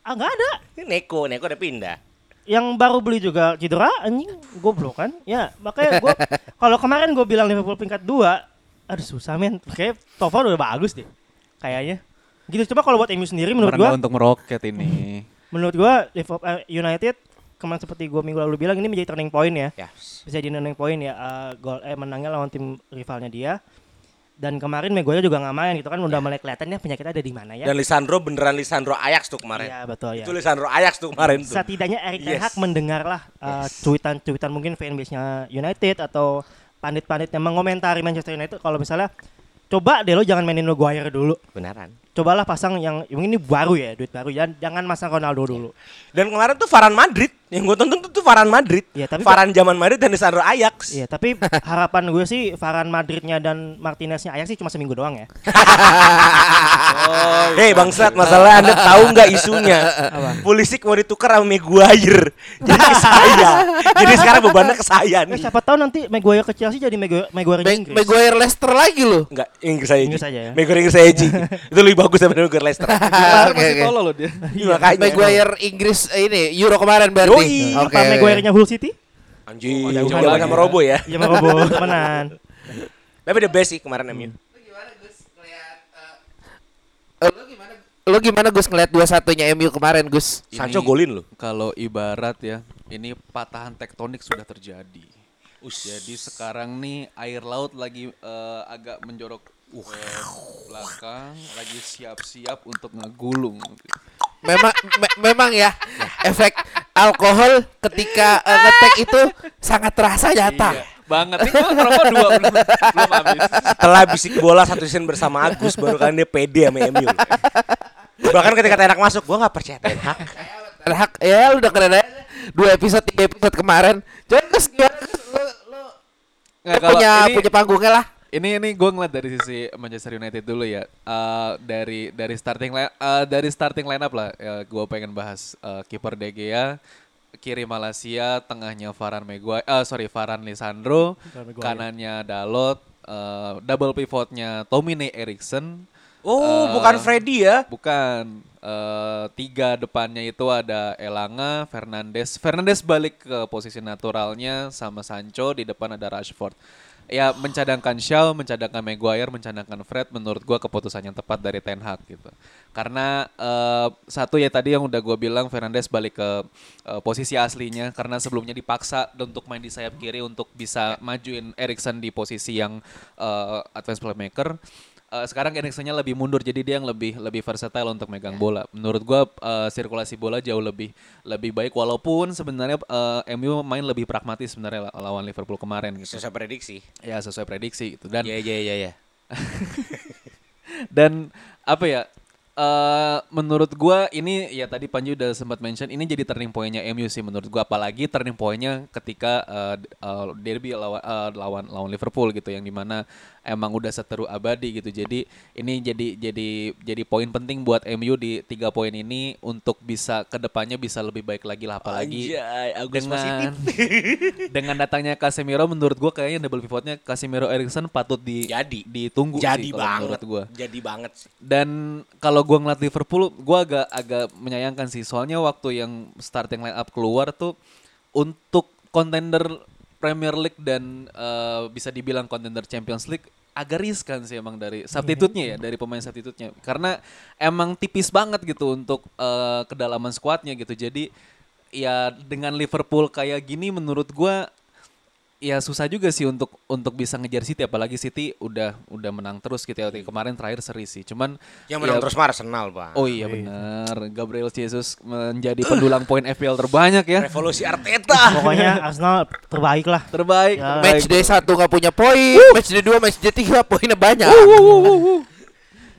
Ah nggak ada. Ini Neko, Neko udah pindah. yang baru beli juga cedera anjing. Goblok kan? Ya makanya gue kalau kemarin gue bilang Liverpool peringkat dua aduh susah men. Kayak Tovar udah bagus deh kayaknya. Gitu coba kalau buat MU sendiri menurut gue untuk meroket ini. menurut gua Liverpool eh, United kemarin seperti gua minggu lalu bilang ini menjadi turning point ya. Ya. bisa jadi turning point ya eh, gol eh menangnya lawan tim rivalnya dia dan kemarin Maguire juga nggak main gitu kan udah mulai kelihatan ya penyakitnya ada di mana ya Dan Lisandro beneran Lisandro Ajax tuh kemarin. iya betul ya Itu Lisandro Ajax tuh kemarin tuh. setidaknya Erik Ten Yes. Hag mendengarlah Yes. cuitan-cuitan mungkin fanbase-nya United atau pandit-pandit yang mengomentari Manchester United kalau misalnya coba deh lo jangan mainin Maguire dulu Beneran. cobalah pasang yang mungkin ini baru ya duit baru jangan jangan masang Ronaldo dulu Dan kemarin tuh Varan Madrid. Yang gue tonton tuh, tuh Varan Madrid. Iya, tapi- Varan zaman Madrid dan Lisandro Ajax. Iya, tapi harapan gue sih Varane Madridnya dan Martineznya Ajax sih cuma seminggu doang ya. Hei bangsat, masalah Anda tahu nggak isunya? Apa? Pulisic mau ditukar sama Maguire. Jadi ke saya. Jadi sekarang bebannya ke saya Eh, nih. siapa tahu nanti Maguire ke Chelsea jadi Maguire, Maguire Inggris. Maguire Leicester lagi loh. Enggak, Inggris saya. Inggris aja ya. Maguire Inggris saya Ji. Itu lebih bagus daripada Maguire Leicester. Masih tolol loh dia. Iya, makanya. Maguire Inggris eh, ini Euro kemarin berarti. Yoi. Oke. Apa Maguire-nya Hull City? Anjing, jauhan jauh lagi sama ya. Robo ya. Iya, sama Robo temenan. Tapi the best sih kemarin MU. Eh, Lo gimana? Lo gimana Gus ngeliat dua satunya MU kemarin Gus? Sancho Ini golin loh. Kalau ibarat ya, ini patahan tektonik sudah terjadi. Jadi sekarang nih air laut lagi eh, agak menjorok ke belakang, lagi siap-siap untuk ngegulung. Memang me- memang ya efek alkohol ketika eh, ngetek itu sangat terasa nyata. Iya, banget. Ini gua ngerokok dua belum, belum habis. Setelah bisik bola satu season bersama Agus baru kan dia pede sama MU. Bahkan ketika Ten Hag masuk, gua nggak percaya Ten Hag. Ten Hag ya lu udah keren aja. Dua episode, tiga episode kemarin. Coba Gus gimana? Lu, lu, Nggak, punya ini- punya panggungnya lah. Ini ini gue ngeliat dari sisi Manchester United dulu ya. Eh, dari dari starting line eh, dari starting lineup lah. gue pengen bahas eh, kiper De Gea, kiri Malaysia, tengahnya Varane Maguire, eh sorry Varane Lisandro, kanannya Dalot, eh, double pivotnya Tomine Eriksen. Oh, Eh, bukan Freddy ya? Bukan. Eh, tiga depannya itu ada Elanga, Fernandes. Fernandes balik ke posisi naturalnya sama Sancho. Di depan ada Rashford. Ya mencadangkan Shaw, mencadangkan Maguire, mencadangkan Fred. Menurut gua keputusan yang tepat dari Ten Hag gitu. Karena eh, satu ya tadi yang udah gua bilang Fernandes balik ke eh, posisi aslinya. Karena sebelumnya dipaksa untuk main di sayap kiri untuk bisa majuin Erikson di posisi yang eh, advance playmaker. Eh, sekarang Eriksennya lebih mundur jadi dia yang lebih lebih versatile untuk megang bola. Menurut gua eh, sirkulasi bola jauh lebih lebih baik walaupun sebenarnya eh, MU main lebih pragmatis sebenarnya la- lawan Liverpool kemarin gitu. Susah prediksi. Ya sesuai prediksi gitu dan Iya, iya, iya, iya. dan apa ya eh menurut gua ini ya tadi Panji udah sempat mention ini jadi turning pointnya MU sih menurut gua apalagi turning pointnya ketika d- eh, derby lawan eh, lawan lawan Liverpool gitu yang di mana emang udah seteru abadi gitu jadi ini jadi jadi jadi poin penting buat MU di tiga poin ini untuk bisa ke depannya bisa lebih baik lagi lah apalagi Anjay, Agus dengan dengan datangnya Casemiro menurut gua kayaknya double pivotnya Casemiro Erikson patut di Jadi. ditunggu Jadi sih banget. menurut gua Jadi banget sih. dan kalau gua ngeliat Liverpool, gua agak agak menyayangkan sih. Soalnya waktu yang starting line up keluar tuh untuk kontender Premier League dan eh, bisa dibilang kontender Champions League agak riskan sih emang dari substitute-nya ya, dari pemain substitute-nya. Karena emang tipis banget gitu untuk eh, kedalaman skuadnya gitu. Jadi ya dengan Liverpool kayak gini menurut gua ya susah juga sih untuk untuk bisa ngejar City apalagi City udah udah menang terus gitu ya kemarin terakhir seri sih cuman Yang menang ya- terus Arsenal, Pak. oh iya benar Gabriel Jesus menjadi pendulang poin FPL terbanyak ya Revolusi Arteta. Pokoknya Arsenal terbaik lah. terbaik Ya. Match day 1 nggak punya poin, match day 2, match day 3 poinnya banyak.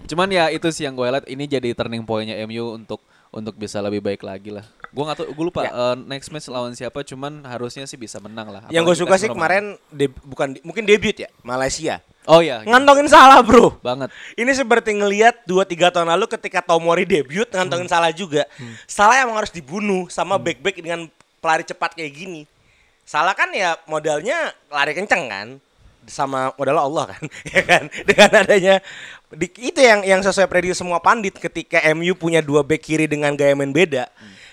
Cuman ya itu sih yang gue lihat ini jadi turning pointnya MU untuk untuk bisa lebih baik lagi lah. Gue nggak tahu, gue lupa Ya. eh, next match lawan siapa. Cuman harusnya sih bisa menang lah. Yang gue suka sih Roma. kemarin deb- bukan mungkin debut ya Malaysia. Oh ya, Ngantongin salah, Bro. banget. Ini seperti ngelihat 2-3 tahun lalu ketika Tomori debut ngantongin salah juga. Salah emang harus dibunuh sama back-back dengan pelari cepat kayak gini. Salah kan ya modalnya lari kenceng kan sama modal Allah kan ya kan dengan adanya di- itu yang yang sesuai prediksi semua pandit ketika MU punya dua back kiri dengan gaya main beda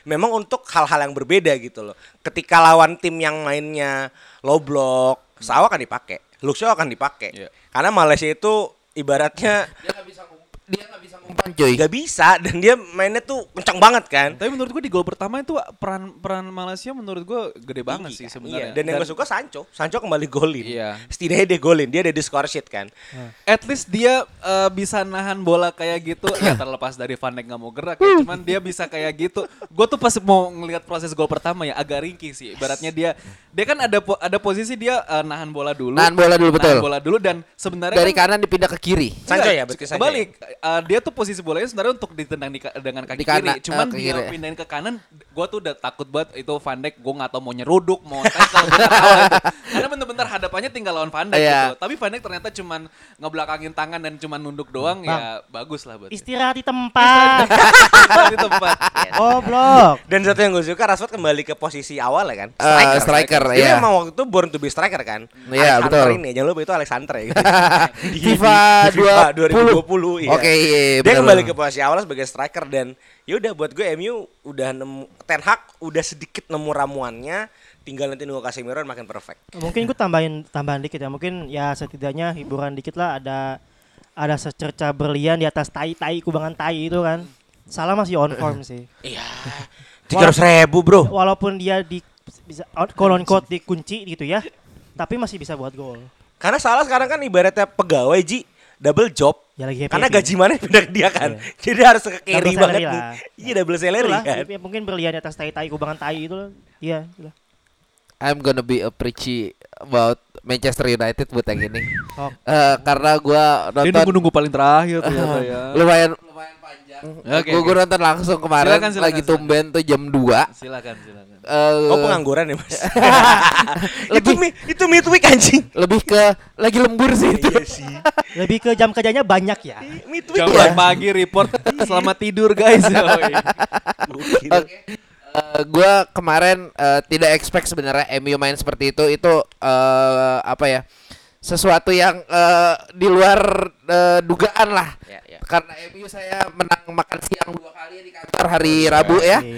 memang untuk hal-hal yang berbeda gitu loh ketika lawan tim yang mainnya low block Sawa akan dipakai Luxo akan dipakai Iya. karena Malaysia itu ibaratnya Dia nggak bisa dia nggak bisa ngumpan cuy. nggak bisa dan dia mainnya tuh kencang banget kan Tapi menurut gue di gol pertama itu peran peran Malaysia menurut gue gede banget Tinggi sih kan? sebenarnya. Iya, Dan yang gue suka Sancho. Sancho kembali golin. Iya. Setidaknya dia golin. Dia ada di score sheet kan. At least dia eh, bisa nahan bola kayak gitu ya terlepas dari Van Dijk nggak mau gerak ya cuman dia bisa kayak gitu gue tuh pas mau ngelihat proses gol pertama ya agak ringkih sih ibaratnya dia dia kan ada po- ada posisi dia eh, nahan bola dulu Nahan bola dulu, betul. nahan bola dulu dan sebenarnya Dari kan, kanan dipindah ke kiri. Sancho ya, berarti Sancho Kebalik, eh, dia tuh posisi bolanya sebenarnya untuk ditendang di dengan kaki Di kanan, kiri. Cuman ke dia kiri. pindahin ke kanan, gue tuh udah takut banget itu Van Dijk. Gue nggak tahu mau nyeruduk, mau tackle. Karena bener-bener hadapannya tinggal lawan Van Dijk Iya. gitu. Tapi Van Dijk ternyata cuman ngebelakangin tangan dan cuman nunduk doang, ya bagus lah buat dia. Istirahat di tempat. di tempat. Goblok. Dan satu yang gue suka Rashford kembali ke posisi awal ya kan. Eh, striker, Dia iya. memang waktu itu born to be striker kan. Iya, Alexander betul. ini jangan lupa itu Alexander ya. Gitu. Di- FIFA FIFA 20. 2020. iya. Oke, iya, iya, Dia benar, kembali ke posisi awal sebagai striker dan ya udah buat gue MU udah nemu Ten Hag udah sedikit nemu ramuannya tinggal nanti nunggu Casemiro makin perfect. Mungkin gue tambahin tambahan dikit ya. Mungkin ya setidaknya hiburan dikit lah ada ada secerca berlian di atas tai-tai kubangan tai itu kan. Salah masih on form sih. Iya. Tiga ratus ribu bro. Walaupun dia di bisa kolon quote dikunci gitu ya. Tapi masih bisa buat gol. Karena salah sekarang kan ibaratnya pegawai Ji double job. Ya lagi happy. Karena gaji mana pindah ke dia kan. Jadi harus ke carry Double banget salary nih. lah. Iya double salary Itulah, kan. ya, mungkin berlian di atas tai-tai kubangan tai itu lah. Iya, itulah. I'm gonna be a preachy about Manchester United buat yang ini. Oh. Eh, karena gua Dia nonton nunggu-nunggu paling terakhir ternyata ya. lumayan lumayan panjang. Oke, gua, oke. gua nonton langsung kemarin Silakan, silakan, lagi silakan. tumben tuh jam 2 Silakan, silakan. Eh, Oh pengangguran ya mas. itu mi- itu midweek anjing. lebih ke lagi lembur sih itu. Iya sih. Lebih ke jam kerjanya banyak ya. Midweek Jam ya. pagi report selamat tidur guys. Gokil. Oke. Eh, gua kemarin eh, tidak expect sebenarnya MU main seperti itu itu eh, apa ya sesuatu yang eh, di luar eh, dugaan lah Ya, ya. Karena MU saya menang makan siang dua kali di kantor hari Rabu ya.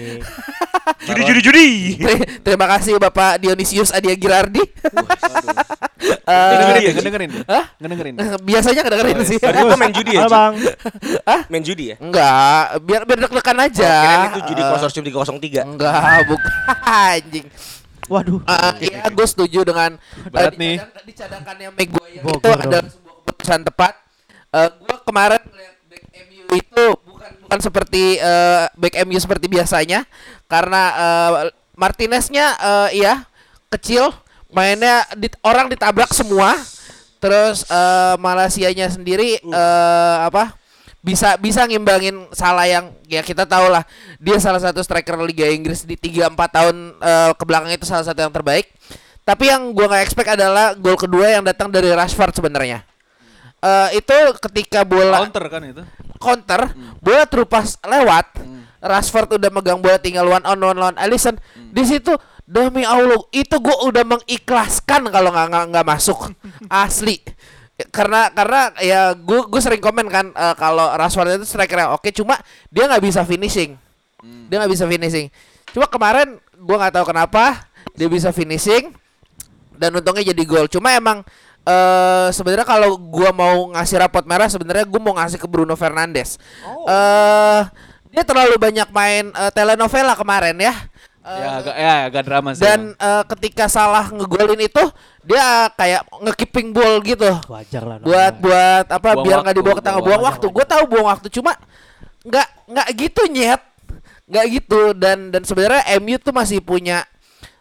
Judi judi judi. Ter- terima kasih Bapak Dionysius Adia Girardi Eh, Ngedengerin Iya, dia, ngedengerin. Hah? Ngedengerin. biasanya kedengerin sih Berarti itu main judi ya? Halo bang. Main judi ya? enggak biar biar deg-degan aja Oh, kirain itu judi Eh, konsorsium 303. enggak bukan anjing Waduh. Uh, iya, gue setuju dengan Berat uh, nih. dicadang- dicadangkannya Maguire itu adalah sebuah keputusan tepat. Uh, gue kemarin melihat itu bukan bukan seperti uh, back MU seperti biasanya karena uh, Martineznya uh, iya kecil mainnya di, orang ditabrak semua terus uh, Malaysianya sendiri uh, apa bisa bisa ngimbangin salah yang ya kita tahu lah dia salah satu striker Liga Inggris di 3 4 tahun eh, ke belakang itu salah satu yang terbaik. Tapi yang gua nggak expect adalah gol kedua yang datang dari Rashford sebenarnya. Eh itu ketika bola Counter kan itu. counter, bola terupas lewat. Rashford udah megang bola tinggal one on one lawan Alisson. Di situ demi Allah itu gua udah mengikhlaskan kalau nggak nggak nggak masuk asli. Karena karena ya gue gue sering komen kan eh, kalau Rashford itu striker yang oke cuma dia nggak bisa finishing. Dia nggak bisa finishing. Cuma kemarin gua nggak tahu kenapa dia bisa finishing dan untungnya jadi gol. Cuma emang eh sebenarnya kalau gua mau ngasih rapot merah sebenarnya gua mau ngasih ke Bruno Fernandes. Eh dia terlalu banyak main eh, telenovela kemarin ya. ya agak ya agak drama sih. Dan eh, ketika salah ngegolin itu dia kayak ngekeeping ball gitu. Wajar lah. buat namanya. buat apa Buang biar nggak dibawa ke tengah buang buang waktu. waktu gue tahu buang waktu cuma nggak nggak gitu nyet nggak gitu dan dan sebenarnya MU tuh masih punya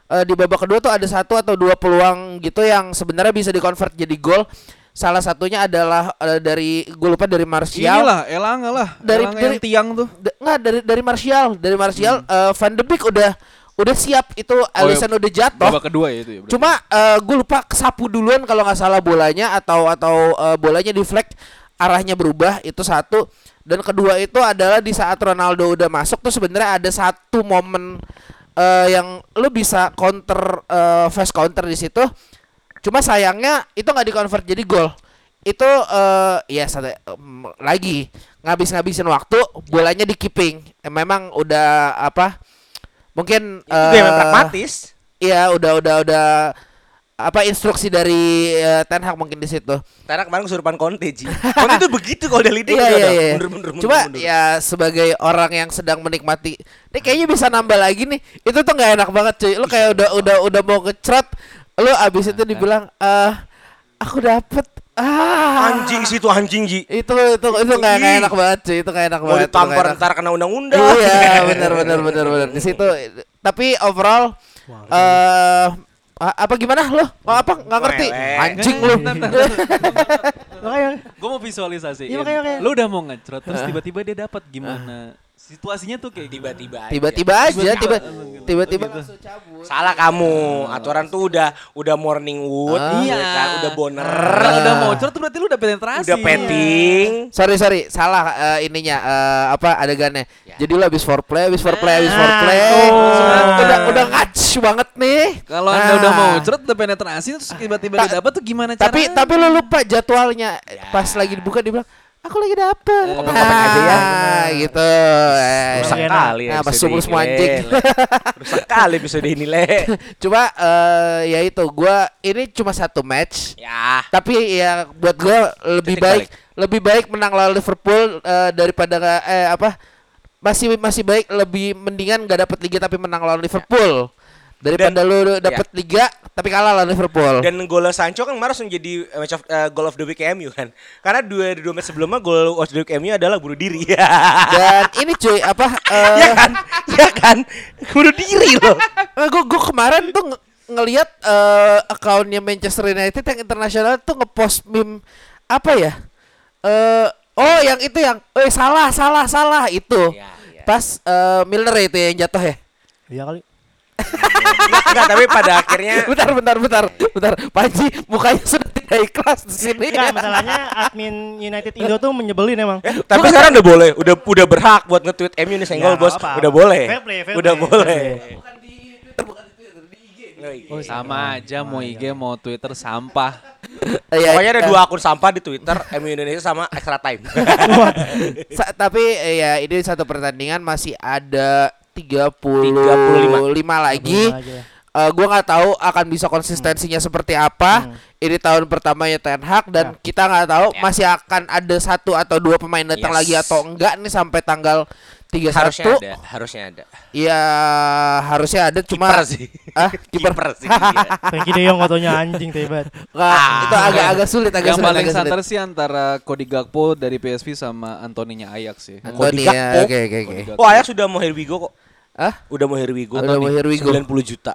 eh, di babak kedua tuh ada satu atau dua peluang gitu yang sebenarnya bisa dikonvert jadi gol salah satunya adalah eh, dari gue lupa dari Martial Inilah Elanga lah. Dari- Elanga dari- yang tiang tuh. D- nggak dari dari Martial dari Martial eh, Van de Beek udah udah siap itu Alisson udah jatuh Babak kedua ya itu ya. berarti. Cuma gue lupa kesapu duluan kalau nggak salah bolanya atau atau eh, bolanya deflect arahnya berubah itu satu dan kedua itu adalah di saat Ronaldo udah masuk tuh sebenarnya ada satu momen eh, yang lu bisa counter eh, fast counter di situ. Cuma sayangnya itu nggak dikonvert jadi gol. Itu eh ya satu, em, lagi ngabis-ngabisin waktu bolanya di keeping. Memang udah apa? Mungkin Itu eh, pragmatis. Iya, udah udah udah apa instruksi dari eh, Ten Hag mungkin di situ. Karena kemarin kesurupan Conte Ji. Conte tuh begitu kalau udah leading Iya iya iya. mundur mundur mundur. Cuma mundur. ya sebagai orang yang sedang menikmati, ini kayaknya bisa nambah lagi nih. Itu tuh nggak enak banget cuy. Lu kayak udah udah udah mau ngecrot, lu abis itu dibilang eh aku dapet ah anjing sih itu anjing Ji. itu itu itu nggak enak banget cuy itu nggak enak Mau banget itu nggak ditampar ntar kena undang-undang. iya benar benar benar benar di situ tapi overall eh a- apa gimana? Lo? Oh, apa? Nggak ngerti. Anjing lu. Makanya Gue mau visualisasi. Iya, makanya, makanya. Lu udah mau ngecrot terus tiba-tiba dia dapat gimana? Situasinya tuh kayak? Tiba-tiba aja. tiba-tiba aja tiba tiba-tiba Salah kamu. Aturan tuh udah udah morning wood, Ah. iya kan, udah boner, Kalau udah mau cerot tuh berarti lu udah penetrasi. udah petting. sorry sorry salah eh, ininya eh, apa adegannya jadi lo habis foreplay habis foreplay habis Nah, foreplay tuh. udah udah ngats banget nih Kalau anda Ah. udah mau cerot udah penetrasi terus tiba-tiba Ta- dia dapat tuh gimana tapi caranya? tapi lo lupa jadwalnya pas lagi dibuka dia bilang aku lagi dapet aja ya. Ah, gitu Eh, Rusak kali Nah, ini, semua anjing. Rusak kali episode ini, Le. Cuma eh ya itu gua ini cuma satu match Ya. tapi ya buat gua lebih Titik baik lebih baik menang lawan Liverpool eh, daripada eh apa masih masih baik lebih mendingan nggak dapat liga tapi menang lawan Liverpool daripada lu dapat liga tapi kalah lawan Liverpool. Dan gol Sancho kan kemarin langsung jadi eh, match of eh, goal of the week MU kan. Karena dua dua match sebelumnya gol of the week MU adalah bunuh diri. Dan ini cuy apa eh ya kan? Ya kan? Bunuh diri loh. gue gue kemarin tuh nge- ngelihat eh akunnya Manchester United yang internasional tuh ngepost meme apa ya? Eh oh yang itu yang eh salah salah salah itu. Iya, iya. Pas Milner ya itu yang jatuh ya. Iya kali. Enggak, tapi pada akhirnya bentar bentar bentar bentar Panji mukanya sudah tidak ikhlas di sini. Enggak, masalahnya admin United Indo tuh menyebelin emang. tapi sekarang udah boleh, udah udah berhak buat nge-tweet MU nih senggol Ya, bos, apa-apa. udah boleh. Fair play, fair udah play, boleh. fair Oh, iya. sama aja mau IG mau Twitter sampah. Iya, Pokoknya ada eh, dua akun sampah di Twitter MU Indonesia sama Extra Time. sa- tapi eh, ya ini satu pertandingan masih ada 35, 35. lagi. ya. Eh gua nggak tahu akan bisa konsistensinya seperti apa. Hmm. Ini tahun pertamanya Ten Hag dan kita nggak tahu Ya. masih akan ada satu atau dua pemain datang Yes. lagi atau enggak nih sampai tanggal 31. harusnya ada, harusnya ada. Ya harusnya ada cuma Kiper sih. Ah, kiper. Sih. iya. Frankie De Jong fotonya anjing tebat. Nggak, itu agak agak sulit agak Yang sulit paling agak sulit. santer sih antara Cody Gakpo dari PSV sama Antoninya Ajax sih. Gakpo. ya, oke oke oke. Cody Gakpo. Oh, Ayak sudah mau here we go kok. Ah? Udah mau here we go. Udah mau here we go. 90 juta.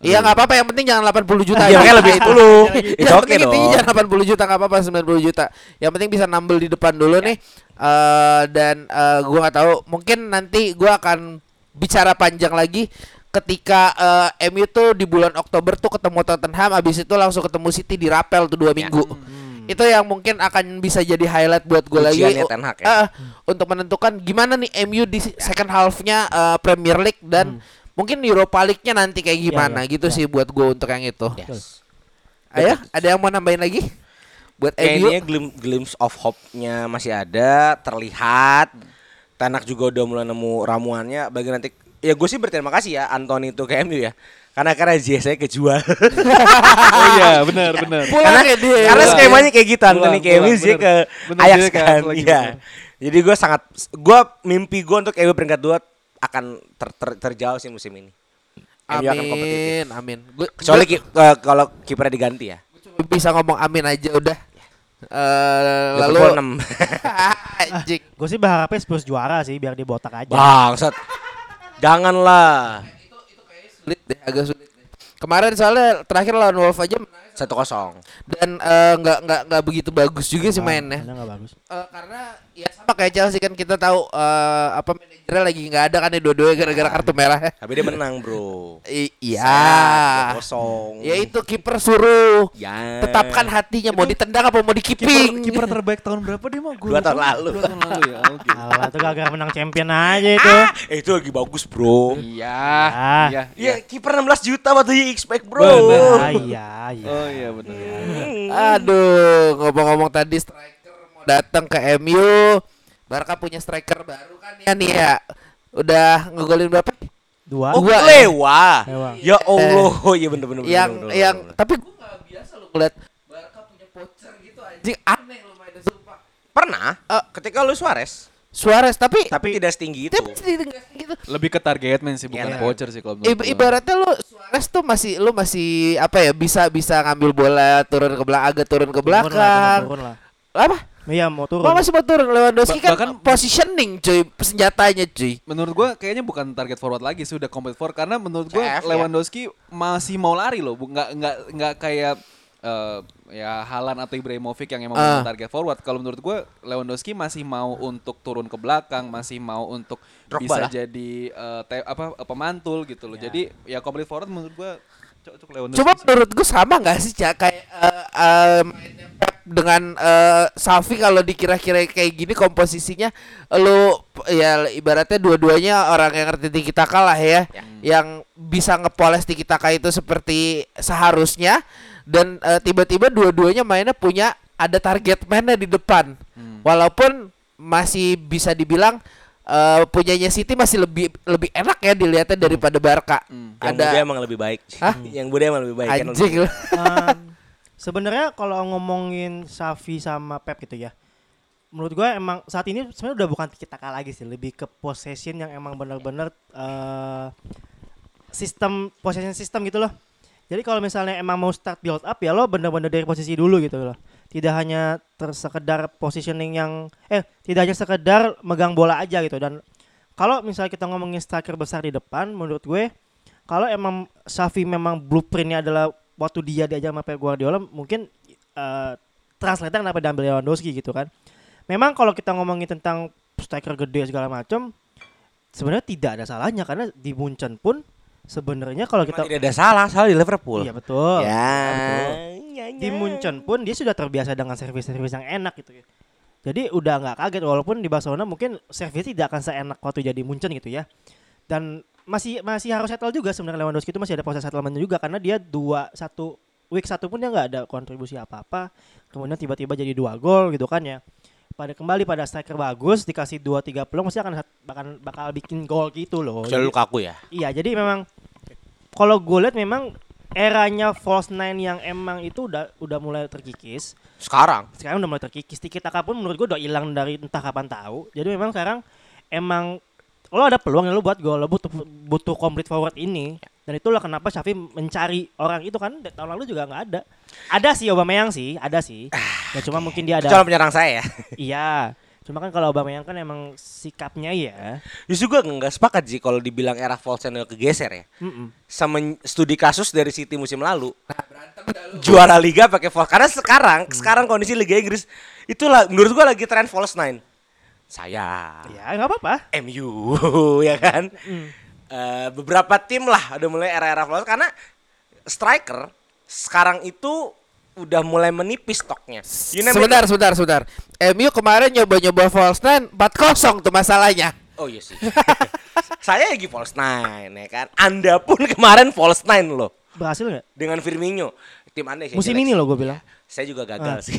Iya nggak apa-apa yang penting jangan 80 juta. Iya, makanya lebih 10. Itu Yang oke dong. jangan 80 juta nggak apa-apa 90 juta. Yang penting bisa nambel di depan dulu nih. Eh dan eh, gua nggak tahu mungkin nanti gua akan bicara panjang lagi ketika eh, MU tuh di bulan Oktober tuh ketemu Tottenham habis itu langsung ketemu City di Rapel tuh dua minggu. Itu yang mungkin akan bisa jadi highlight buat gue lagi Ten Hag ya. eh, untuk menentukan gimana nih MU di second half-nya eh, Premier League dan mungkin Europa League-nya nanti kayak gimana ya, gitu ya. sih buat gue untuk yang itu. Yes. Ayo, ada yang mau nambahin lagi? Buat Kayak MU? intinya glim- glimpse of hope-nya masih ada, terlihat. Tanak juga udah mulai nemu ramuannya. Bagi nanti, ya gue sih berterima kasih ya Anthony itu ke MU ya. Karena karena saya kejual. Oh iya, benar benar. Pulang karena ya dia. karena Pulang. skemanya kayak gitu Anthony Pulang, ke MU sih ke Ajax dia ke kan. Iya. Jadi gue sangat, gue mimpi gue untuk MU peringkat dua akan ter, ter- terjauh sih musim ini. MU akan kompetitif. Amin, amin. Gue Kecuali ki- eh, kalau kipernya diganti ya. bisa ngomong amin aja udah. Eh lalu Liverpool 6. anjing. Gue sih berharapnya Spurs juara sih biar dia botak aja. Bangsat. Janganlah. Sulit deh, agak sulit deh. Kemarin soalnya terakhir lawan Wolf aja menang 1-0. dan eh, nggak nggak nggak begitu bagus juga sih Ah, mainnya. karena nggak bagus. Eh, karena ya sama kayak Chelsea kan kita tahu eh, apa manajernya lagi nggak ada kan ya dua-duanya gara-gara kartu merah ya. Tapi dia menang, Bro. I- iya. 2-0. Ya itu kiper suruh Ya. tetapkan hatinya mau ditendang apa mau dikiping. Kiper terbaik tahun berapa dia mah? Gua Dua tahun lalu. Dua tahun lalu ya. Oke. Alah itu gara-gara menang champion aja itu. Eh, itu lagi bagus, Bro. Iya. Ah. Iya. Iya, kiper 16 juta you expect, Bro? Ah, iya, iya. Oh iya benar. Aduh, ngomong-ngomong tadi striker mau datang ke MU. Barca punya striker baru kan ya nih ya. Udah ngegolin berapa? Dua. Oh, Gua- Lewa. Lewa. Ya Allah, iya bener-bener. yang bener-bener. yang tapi gua nggak biasa lo ngeliat Barca punya voucher gitu anjing aneh lo mainnya sumpah. pernah Eh, ketika lu Suarez, Suarez tapi tapi tidak setinggi itu. tapi tidak gitu. Lebih ke target man sih bukan Iya. voucher sih kalau menurut ibaratnya lu Suarez tuh masih lu masih apa ya bisa bisa ngambil bola turun ke belakang agak turun ke Turun lah, belakang. turun lah. Apa? Iya mau turun. Mau masih mau turun Lewandowski Ba- kan bahkan- positioning cuy senjatanya cuy. Menurut gua kayaknya bukan target forward lagi sih udah complete forward karena menurut gua CF, ya. Lewandowski masih mau lari loh, bu- nggak nggak nggak kayak eh, ya Halan atau Ibrahimovic yang emang benar target forward. Kalau menurut gua Lewandowski masih mau untuk turun ke belakang, masih mau untuk Drogba bisa lah. jadi eh, te- apa eh, pemantul gitu loh. Jadi ya complete forward menurut gua cocok Lewandowski. Cuma menurut gue sama gak sih Cak kayak mainnya Pep dengan eh, Safi kalau dikira-kira kayak gini komposisinya lu ya ibaratnya dua-duanya orang yang ngerti tiki taka lah ya, yang bisa ngepoles tiki taka itu seperti seharusnya dan eh, tiba-tiba dua-duanya mainnya punya ada target mainnya di depan. Walaupun masih bisa dibilang eh, punyanya City masih lebih lebih enak ya dilihatnya daripada Barca. Yang Ada emang lebih baik. Hah? Yang Bude emang lebih baik kan. anjing. Um, Sebenarnya kalau ngomongin Safi sama Pep gitu ya, menurut gue emang saat ini sebenarnya udah bukan tiki taka lagi sih, lebih ke possession yang emang benar-benar eh, sistem possession system gitu loh. Jadi kalau misalnya emang mau start build up ya lo bener-bener dari posisi dulu gitu loh. Tidak hanya tersekedar positioning yang eh tidak hanya sekedar megang bola aja gitu dan kalau misalnya kita ngomongin striker besar di depan menurut gue kalau emang Safi memang blueprintnya adalah waktu dia diajar sama Pep Guardiola mungkin eh translate kenapa diambil Lewandowski gitu kan. Memang kalau kita ngomongin tentang striker gede segala macam sebenarnya tidak ada salahnya karena di Munchen pun sebenarnya kalau Kita tidak ada salah, salah di Liverpool. Iya betul. Ya. betul. Ya, Di ya. Munchen pun dia sudah terbiasa dengan servis-servis yang enak gitu ya. Jadi udah nggak kaget walaupun di Barcelona mungkin servis tidak akan seenak waktu jadi Munchen gitu ya. Dan masih masih harus settle juga sebenarnya Lewandowski itu masih ada proses settlement juga karena dia dua satu week satu pun dia nggak ada kontribusi apa-apa. Kemudian tiba-tiba jadi dua gol gitu kan ya. Pada kembali pada striker bagus dikasih dua tiga peluang pasti akan bakal bakal bikin gol gitu loh. Kecuali Jadi- Lukaku ya. Iya, jadi memang kalau gue lihat memang eranya false nine yang emang itu udah udah mulai terkikis. Sekarang. Sekarang udah mulai terkikis. Tiki taka pun menurut gue udah hilang dari entah kapan tahu. Jadi memang sekarang emang lo ada peluang ya lo buat gol, lo butuh butuh complete forward ini. Dan itulah kenapa Xavi mencari orang itu kan tahun lalu juga nggak ada. Ada sih Aubameyang sih, ada sih. Ya cuma mungkin dia ada. Calon penyerang saya ya. Iya. Cuma kan kalau Aubameyang kan emang sikapnya ya. Justru gue nggak sepakat sih kalau dibilang era false nine kegeser ya. Mm-mm. Sama studi kasus dari City musim lalu. Juara liga pakai false karena sekarang sekarang kondisi Liga Inggris itulah menurut gua lagi tren false nine. Saya Ya nggak apa-apa. MU ya kan. Eh, beberapa tim lah udah mulai era-era false karena striker sekarang itu udah mulai menipis stoknya. You it. Sebentar, sebentar, sebentar. MU kemarin nyoba-nyoba false nine 4-0 tuh masalahnya. Oh iya sih. Saya lagi false nine ya kan. Anda pun kemarin false nine loh Berhasil nggak? dengan Firmino. Tim Anda sih Musim ini loh gue bilang. Saya juga gagal Ah. sih.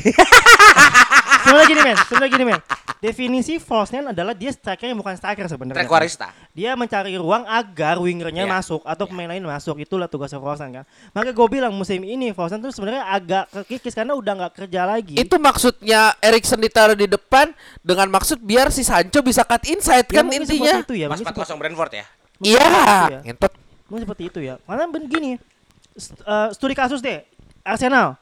Sebenarnya gini men, sebenarnya gini men. Definisi false nine adalah dia striker yang bukan striker sebenarnya. Trequarista. Dia mencari ruang agar wingernya Iya. masuk atau pemain lain masuk. Itulah tugasnya false nine kan. Maka gue bilang musim ini false nine tuh sebenarnya agak kekikis karena udah nggak kerja lagi. Itu maksudnya Erikson ditaruh di depan dengan maksud biar si Sancho bisa cut inside Ya, kan intinya. itu ya. Pas mungkin 4-0 Brentford ya. Iya. Iya. Ngentot. Mungkin seperti itu ya. Karena begini, st- eh, studi kasus deh, Arsenal,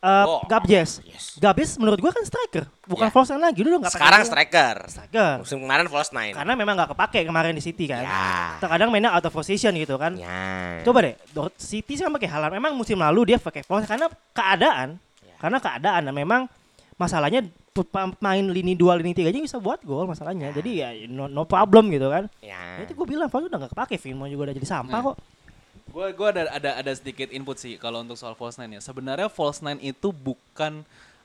uh, Oh. Gabjes, Yes. Gabjes menurut gua kan striker, bukan Ya. false nine lagi dulu nggak pakai Sekarang striker. striker. Musim kemarin false nine. Karena memang nggak kepake kemarin di City kan. Ya. Terkadang mainnya out of position gitu kan. Ya. Coba deh, Dor- City sih pakai Haaland. Memang musim lalu dia pakai false karena keadaan, Ya. karena keadaan dan memang masalahnya main lini dua lini tiga aja bisa buat gol masalahnya. Jadi ya no, no problem gitu kan. Ya itu gue bilang false udah nggak kepake, Firmino juga udah jadi sampah Nah. kok. Gue gua ada ada ada sedikit input sih kalau untuk soal false nine ya. Sebenarnya false nine itu bukan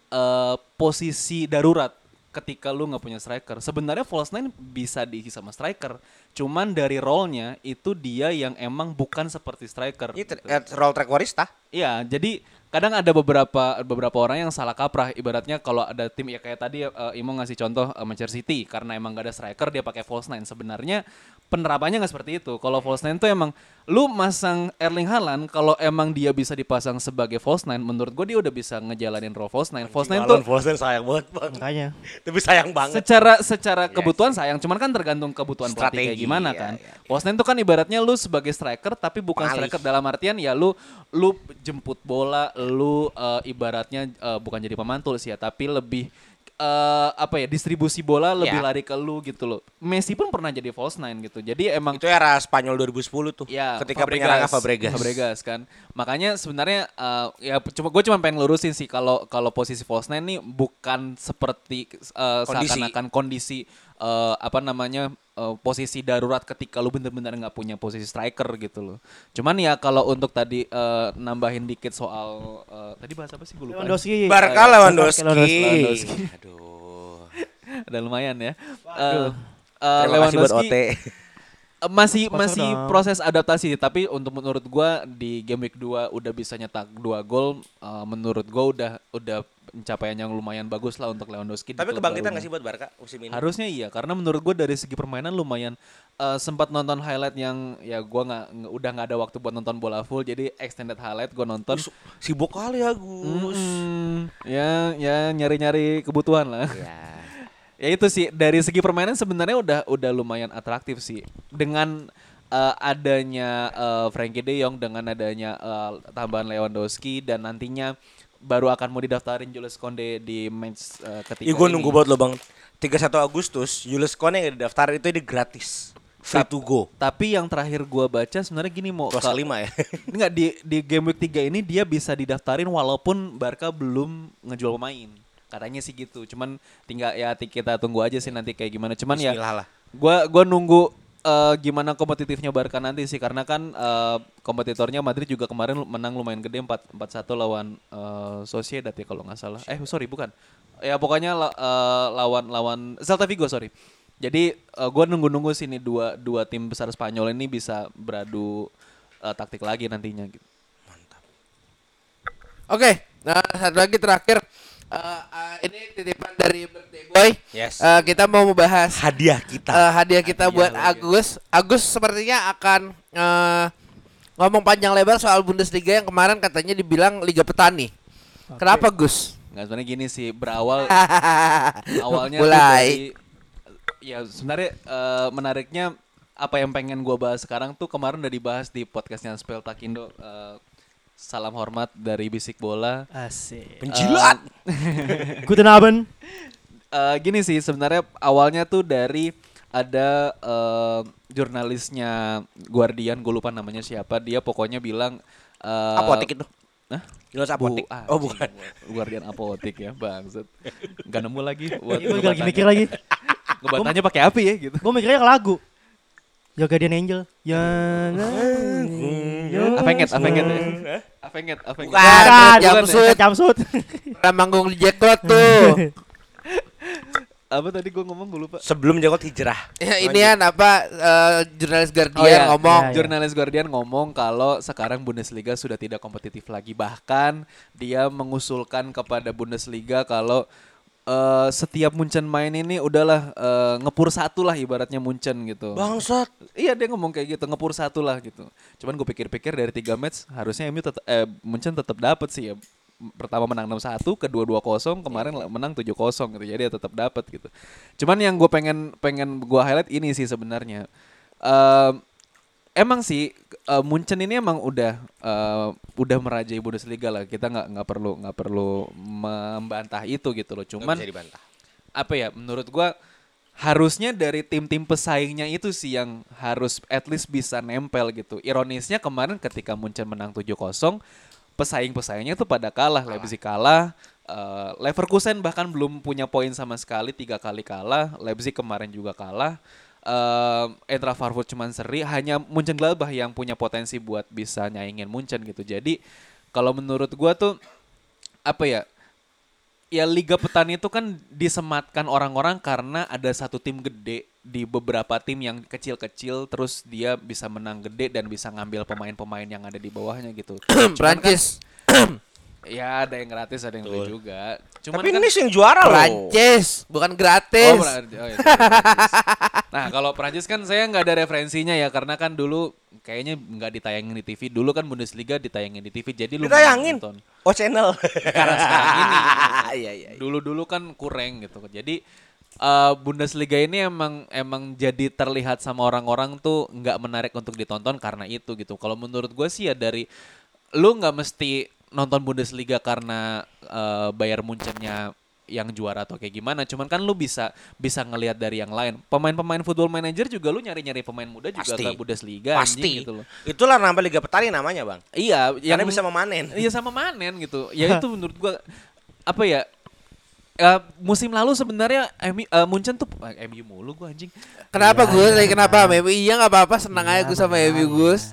eh, posisi darurat ketika lu nggak punya striker. Sebenarnya false nine bisa diisi sama striker. Cuman dari role-nya itu dia yang emang bukan seperti striker. Itu gitu. eh, roll track warista. Iya, jadi kadang ada beberapa beberapa orang yang salah kaprah. Ibaratnya kalau ada tim ya kayak tadi eh, Imo ngasih contoh eh, Manchester City karena emang gak ada striker dia pakai false nine. Sebenarnya penerapannya nggak seperti itu. Kalau false nine tuh emang lu masang Erling Haaland kalau emang dia bisa dipasang sebagai false nine, menurut gue dia udah bisa ngejalanin role false nine. False nine tuh false nine sayang banget, Bang. Makanya. Tapi sayang banget. secara secara kebutuhan sayang cuman kan tergantung kebutuhan pelatih kayak Strategi, gimana iya, kan iya, iya. false nine tuh kan ibaratnya lu sebagai striker tapi bukan Pengalih. striker dalam artian ya lu lu jemput bola lu eh, ibaratnya eh, bukan jadi pemantul sih ya tapi lebih eh, apa ya distribusi bola lebih Ya. lari ke lu gitu loh Messi pun pernah jadi false nine gitu jadi emang Itu era Spanyol 2010 tuh. Ya, ketika penyerangnya Fabregas. Fabregas kan. Makanya sebenarnya eh, ya cuma gue cuma pengen lurusin sih kalau kalau posisi false nine nih bukan seperti Kondisi. seakan-akan kondisi eh, apa namanya eh, posisi darurat ketika lu bener-bener nggak punya posisi striker gitu loh. Cuman ya kalau untuk tadi eh, nambahin dikit soal eh, tadi bahas apa sih gue lupa. Lewandowski. Barca Lewandowski. Lewandowski. Aduh. Ada lumayan ya. Eh, Waduh. eh, Terima kasih buat Lewandowski- OT. Masih Sponsor masih dong. proses adaptasi tapi untuk menurut gua di game week 2 udah bisa nyetak dua gol eh, menurut gua udah udah pencapaian yang lumayan bagus lah untuk Lewandowski Tapi kebangkitan nggak sih buat Barca musim ini? harusnya iya karena menurut gua dari segi permainan lumayan eh, sempat nonton highlight yang ya gua nggak udah nggak ada waktu buat nonton bola full jadi extended highlight gua nonton Sibuk kali ya Gus. Mm, ya ya nyari-nyari kebutuhan lah Ya. Ya itu sih dari segi permainan sebenarnya udah udah lumayan atraktif sih. Dengan eh, adanya eh, Frankie De Jong dengan adanya eh, tambahan Lewandowski dan nantinya baru akan mau didaftarin Jules Konde di match eh, ketiga Iya gue nunggu buat lo bang. 31 Agustus Julius Kone yang daftar itu ini gratis. Free to go. Tapi yang terakhir gua baca sebenarnya gini mau Kelas kelima ya. Enggak di di game week 3 ini dia bisa didaftarin walaupun Barca belum ngejual pemain. Katanya sih gitu. Cuman tinggal ya kita tunggu aja sih nanti kayak gimana. Cuman ya Bismillah lah. gua gua nunggu eh, gimana kompetitifnya Barca nanti sih karena kan eh, kompetitornya Madrid juga kemarin menang lumayan gede 4 4-1 lawan eh, Sociedad ya kalau nggak salah. Eh sorry bukan. Ya pokoknya eh, lawan lawan Celta Vigo sorry. Jadi eh, gua nunggu-nunggu sini dua dua tim besar Spanyol ini bisa beradu eh, taktik lagi nantinya gitu. Oke, nah satu lagi terakhir. Eh, eh, ini titipan dari birthday boy. Yes. Eh, kita mau membahas Hadiah kita eh, hadiah kita Hadiah buat lagi. Agus. Agus sepertinya akan eh, ngomong panjang lebar soal Bundesliga yang kemarin katanya dibilang Liga Petani. Kenapa Gus? Nggak sebenarnya gini sih berawal awalnya Mulai. dari ya sebenarnya eh, menariknya apa yang pengen gua bahas sekarang tuh kemarin udah dibahas di podcastnya Spell Takindo eh, salam hormat dari bisik bola Asik. Penjilat Guten Abend. Eh, gini sih sebenarnya awalnya tuh dari ada eh, jurnalisnya Guardian gue lupa namanya siapa dia pokoknya bilang eh, Apotek itu Hah? Julius Bu- Apotek ah, Oh bukan Guardian apotek ya bangsat Gak nemu lagi buat Gue lagi mikir lagi. Ngebatanya pakai api ya gitu Gue mikirnya ke lagu. Yo Guardian Angel. Ya. Avenget, Avenget ya Avenget, Avenget Bukan. Bukan. Jamsut. Jamsut. Pernah manggung di Jacklot tuh. Apa tadi gue ngomong gue lupa Sebelum Jakot hijrah ya, ini kan apa eh, jurnalis Guardian Oh ya, ngomong. Ya, ya. Jurnalis Guardian ngomong kalau sekarang Bundesliga sudah tidak kompetitif lagi. Bahkan dia mengusulkan kepada Bundesliga kalau eh, setiap Munchen main ini udahlah eh, ngepur satu lah ibaratnya Munchen gitu. Bangsat Iya dia ngomong kayak gitu ngepur satu lah gitu. Cuman gue pikir-pikir dari tiga match harusnya MU tetap eh, Munchen tetap dapat sih ya. Pertama menang 6-1, kedua 2-0, kemarin lah menang 7-0 gitu. Jadi ya tetap dapat gitu. Cuman yang gue pengen pengen gue highlight ini sih sebenarnya. Em, emang sih eh, Munchen ini emang udah eh, udah merajai Bundesliga lah. Kita nggak nggak perlu nggak perlu membantah itu gitu loh. Cuman bisa dibantah. apa ya menurut gua harusnya dari tim-tim pesaingnya itu sih yang harus at least bisa nempel gitu. Ironisnya kemarin ketika Munchen menang 7-0, pesaing-pesaingnya tuh pada kalah, Leipzig kalah, eh, Leverkusen bahkan belum punya poin sama sekali, tiga kali kalah, Leipzig kemarin juga kalah. Eh, Eintracht Frankfurt cuman seri, hanya Munchen Gladbach yang punya potensi buat bisa nyaingin Munchen gitu. Jadi kalau menurut gua tuh apa ya? ya Liga Petani itu kan disematkan orang-orang karena ada satu tim gede di beberapa tim yang kecil-kecil terus dia bisa menang gede dan bisa ngambil pemain-pemain yang ada di bawahnya gitu. Kan, Prancis. ya ada yang gratis ada yang beli juga. Cuman Tapi kan ini yang juara loh. Prancis, bukan gratis. Oh, Pra- oh, iya, Prancis. nah kalau Prancis kan saya nggak ada referensinya ya karena kan dulu kayaknya nggak ditayangin di TV. Dulu kan Bundesliga ditayangin di TV jadi lu Ditayangin. nonton. Oh channel. Karena sekarang ini. Iya iya. iya. dulu-dulu kan kurang gitu. Jadi eh, Bundesliga ini emang emang jadi terlihat sama orang-orang tuh nggak menarik untuk ditonton karena itu gitu. Kalau menurut gue sih ya dari lu nggak mesti nonton Bundesliga karena eh, Bayern Munchennya yang juara atau kayak gimana. Cuman kan lu bisa bisa ngelihat dari yang lain. Pemain-pemain football manager juga lu nyari-nyari pemain muda juga Pasti. ke Bundesliga anjing Pasti. gitu loh. Itulah nama Liga Petani namanya, Bang. Iya, yang Karena bisa memanen. Iya sama manen gitu. Ya itu menurut gua apa ya? eh, musim lalu sebenarnya MU eh, Munchen tuh eh, MU mulu gua anjing. Kenapa Gus? iya, Lagi kenapa? iya. MU iya nggak apa-apa, senang aja Iya, Gus sama. MU Gus.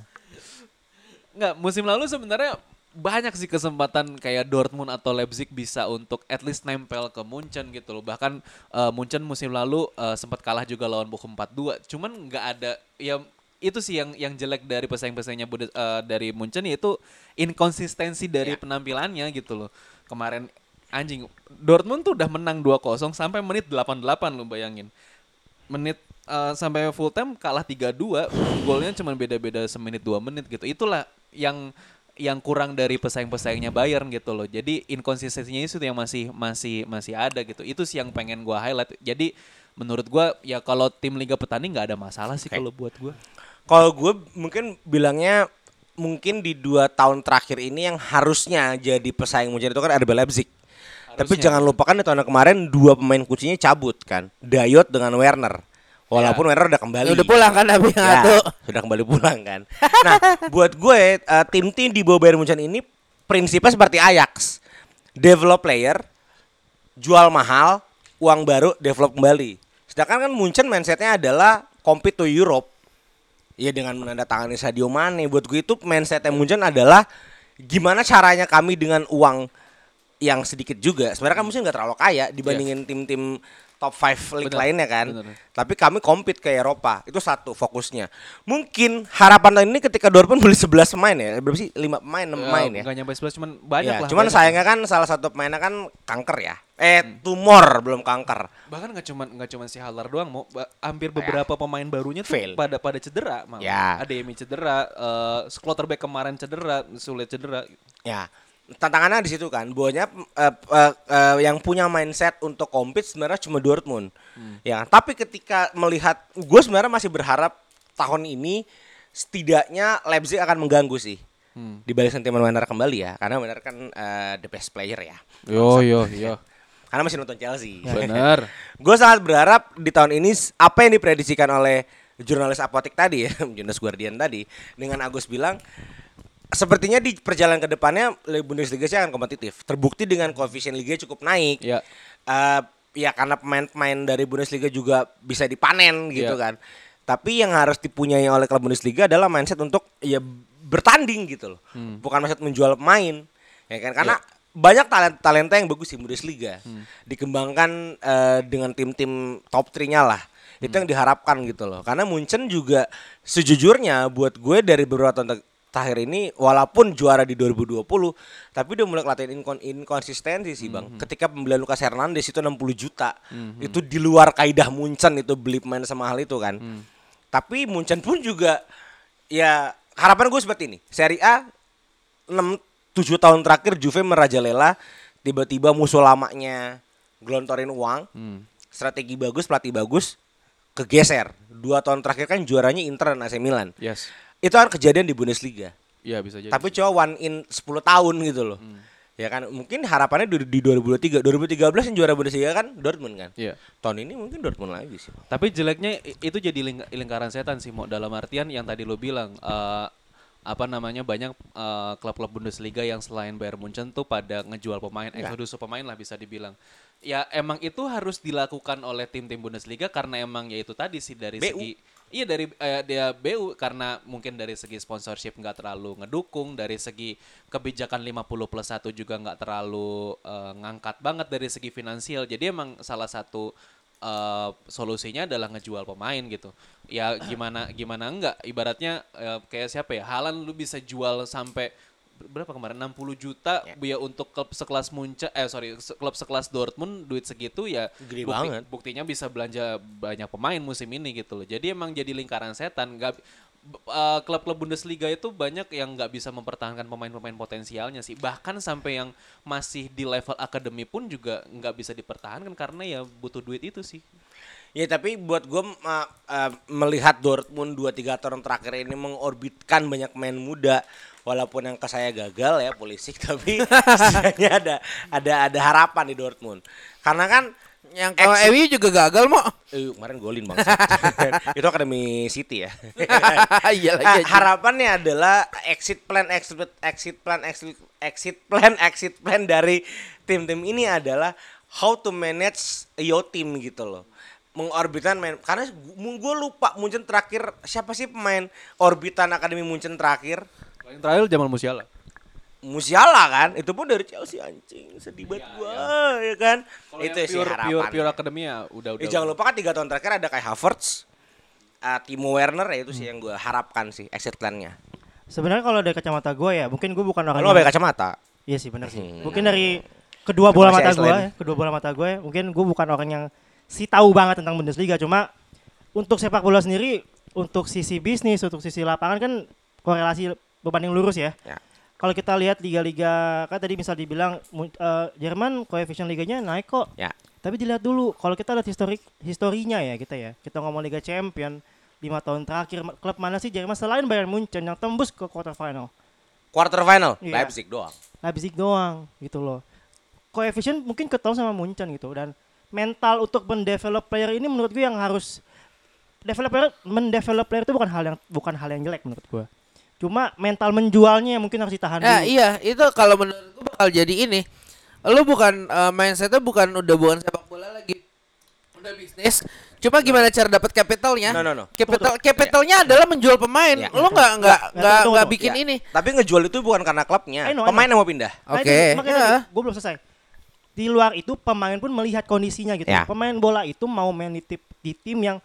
Enggak, musim lalu sebenarnya banyak sih kesempatan kayak Dortmund atau Leipzig bisa untuk at least nempel ke Munchen gitu loh. Bahkan eh, Munchen musim lalu eh, sempat kalah juga lawan Bochum 4-2. Cuman nggak ada ya itu sih yang yang jelek dari pesaing-pesaingnya eh, dari Munchen yaitu inkonsistensi dari penampilannya gitu loh. Kemarin anjing Dortmund tuh udah menang 2-0 sampai menit 88 lo bayangin. Menit eh, sampai full time kalah 3-2, golnya cuma beda-beda semenit 2 menit gitu. Itulah yang yang kurang dari pesaing-pesaingnya Bayern gitu loh. Jadi inkonsistensinya itu yang masih masih masih ada gitu. Itu sih yang pengen gua highlight. Jadi menurut gua ya kalau tim Liga Petani nggak ada masalah sih kalau buat gua. Kalau gue mungkin bilangnya mungkin di dua tahun terakhir ini yang harusnya jadi pesaing Munchen itu kan RB Leipzig. Tapi Harusnya. jangan lupakan di tahun kemarin dua pemain kuncinya cabut kan, Dayot dengan Werner. Walaupun Werner udah kembali. Ya udah pulang kan tapi yang Ya, sudah kembali pulang kan. Nah, buat gue eh, tim-tim di bawah Bayern Munchen ini prinsipnya seperti Ajax. Develop player, jual mahal, uang baru, develop kembali. Sedangkan kan Munchen mindsetnya adalah compete to Europe. Ya dengan menandatangani Sadio Mane. Buat gue itu mindsetnya Munchen adalah gimana caranya kami dengan uang yang sedikit juga. Sebenarnya kan Munchen nggak terlalu kaya dibandingin tim-tim top 5 league Bener, lainnya kan. bener. Tapi kami compete ke Eropa. Itu satu fokusnya. Mungkin harapan ini ketika Dortmund beli 11 pemain ya. Berapa sih? 5 pemain, 6 pemain ya. Nggak nyampe 11 cuman banyak Ya, lah. cuman banyak. sayangnya kan salah satu pemainnya kan kanker ya. Eh, tumor belum kanker. bahkan nggak cuman nggak cuman si Haller doang mau hampir beberapa pemain barunya tuh Fail. pada pada cedera malah. Ya. ada Emi cedera eh Schlotterbeck kemarin cedera sulit cedera Ya, tantangannya di situ kan. Bonya eh, eh, eh, yang punya mindset untuk compete sebenarnya cuma Dortmund. Ya, tapi ketika melihat gue sebenarnya masih berharap tahun ini setidaknya Leipzig akan mengganggu sih. Di balik sentimen Werner kembali ya, karena Werner kan eh, the best player ya. yo yo yo Karena masih nonton Chelsea. bener Gue sangat berharap di tahun ini apa yang diprediksikan oleh jurnalis apotik tadi ya, Jonas Guardian tadi dengan Agus bilang sepertinya di perjalanan ke depannya Bundesliga sih akan kompetitif. Terbukti dengan koefisien liga cukup naik. ya Eh, ya karena pemain-pemain dari Bundesliga juga bisa dipanen gitu Iya. kan. Tapi yang harus dipunyai oleh klub Bundesliga adalah mindset untuk ya bertanding gitu loh. Bukan mindset menjual pemain. Ya kan karena banyak talenta talenta yang bagus di Bundesliga. Dikembangkan eh, dengan tim-tim top 3-nya lah. Itu yang diharapkan gitu loh. Karena Munchen juga sejujurnya buat gue dari beberapa tahun terakhir ini walaupun juara di 2020 tapi udah mulai kelihatan inkon- inkonsistensi sih bang. Ketika pembelian Lucas Hernandez itu 60 juta. Itu di luar kaidah Munchen itu beli pemain semahal itu kan. Tapi Munchen pun juga ya harapan gue seperti ini. Serie A 6 7 tahun terakhir Juve merajalela tiba-tiba musuh lamanya gelontorin uang. Strategi bagus pelatih bagus kegeser. Dua tahun terakhir kan juaranya Inter dan AC Milan. Yes itu kan kejadian di Bundesliga. Iya bisa jadi. Tapi cuma one in 10 tahun gitu loh. Ya kan mungkin harapannya di, di 2023, 2013 yang juara Bundesliga kan Dortmund kan. Iya. Tahun ini mungkin Dortmund lagi sih. Tapi jeleknya itu jadi ling- lingkaran setan sih, mau dalam artian yang tadi lo bilang eh, apa namanya banyak eh, klub-klub Bundesliga yang selain Bayern Munchen tuh pada ngejual pemain, eksodus pemain lah bisa dibilang. Ya emang itu harus dilakukan oleh tim-tim Bundesliga karena emang ya itu tadi sih dari BU. segi Iya dari eh, dia BU karena mungkin dari segi sponsorship nggak terlalu ngedukung, dari segi kebijakan 50 plus 1 juga nggak terlalu eh, ngangkat banget dari segi finansial. Jadi emang salah satu eh, solusinya adalah ngejual pemain gitu. Ya gimana gimana enggak ibaratnya eh, kayak siapa ya? Halan lu bisa jual sampai berapa kemarin 60 juta Ya. ya untuk klub sekelas Munchen eh sorry klub sekelas Dortmund duit segitu ya Gede bukti- banget. buktinya bisa belanja banyak pemain musim ini gitu loh. Jadi emang jadi lingkaran setan. Nggak eh, klub-klub Bundesliga itu banyak yang nggak bisa mempertahankan pemain-pemain potensialnya sih. Bahkan sampai yang masih di level akademi pun juga nggak bisa dipertahankan karena ya butuh duit itu sih. Ya tapi buat gue melihat Dortmund 2-3 tahun terakhir ini mengorbitkan banyak pemain muda walaupun yang ke saya gagal ya polisi tapi setidaknya ada ada ada harapan di Dortmund. Karena kan Yang kalau MU juga gagal mau. eh, kemarin golin bang. Itu akademi City ya. Iya lagi. harapannya adalah exit plan exit exit plan exit exit plan exit plan dari tim-tim ini adalah how to manage your team gitu loh. Mengorbitan main karena gue lupa Munchen terakhir siapa sih pemain orbitan akademi Munchen terakhir Paling terakhir Jamal Musiala. Musiala kan itu pun dari Chelsea anjing sedih banget gua ya kan Kalau itu sih pure, harapan pure, pure akademi ya udah udah. Eh, jangan lupa kan tiga tahun terakhir ada kayak Havertz uh, Timo Werner ya itu sih yang gue harapkan sih exit plan-nya Sebenarnya kalau dari kacamata gue ya, mungkin gue bukan orang Lo yang- pakai kacamata Iya sih benar sih. Hmm. Mungkin dari kedua bola Masih mata gue, ya, kedua bola mata gue, mungkin gue bukan orang yang si tahu banget tentang Bundesliga. Cuma untuk sepak bola sendiri, untuk sisi bisnis, untuk sisi lapangan kan korelasi berbanding lurus ya. Ya. Kalau kita lihat liga-liga, kan tadi misal dibilang eh, Jerman koefisien liganya naik kok. Ya. Tapi dilihat dulu, kalau kita lihat historik historinya ya kita ya, kita ngomong Liga Champion lima tahun terakhir klub mana sih Jerman selain Bayern Munchen yang tembus ke quarter final? quarter final Iya. Leipzig doang Leipzig doang gitu loh. Koefisien mungkin ketemu sama Munchen gitu dan mental untuk mendevelop player ini menurut gue yang harus developer mendevelop player itu bukan hal yang bukan hal yang jelek menurut gue. Cuma mental menjualnya yang mungkin harus ditahan Ya dulu. iya itu kalau menurut gue bakal jadi ini. Lu bukan eh, mindsetnya bukan udah bukan sepak bola lagi, udah bisnis. Cuma gimana cara dapat kapitalnya? No, no, no. Capital capitalnya adalah menjual pemain. Ya. Lu nggak nggak Nggak, nggak tunggu, tunggu. bikin Ya. ini. tapi ngejual itu bukan karena klubnya I know, I pemain know. yang mau pindah Nah, Oke, makanya ya. gue belum selesai. Di luar itu pemain pun melihat kondisinya gitu. Ya. Pemain bola itu mau main di, tip- di tim yang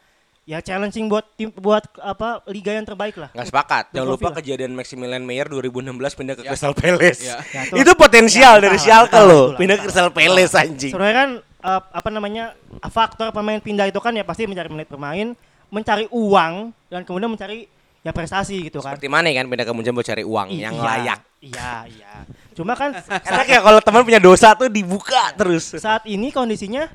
ya challenging buat tim buat apa liga yang terbaik lah. nggak sepakat jangan lupa kejadian Maximilian Meyer 2016 pindah ke Ya. Crystal Palace Ya. Ya, itu potensial Ya, dari Schalke loh pindah ke. Crystal Palace anjing Sebenarnya kan eh, apa namanya faktor pemain pindah itu kan ya pasti mencari menit bermain, mencari uang dan kemudian mencari ya prestasi gitu kan. seperti mana kan pindah ke Munchen buat cari uang yang Iya, layak Iya, iya. Cuma kan enak ya kalau teman punya dosa tuh dibuka terus saat ini kondisinya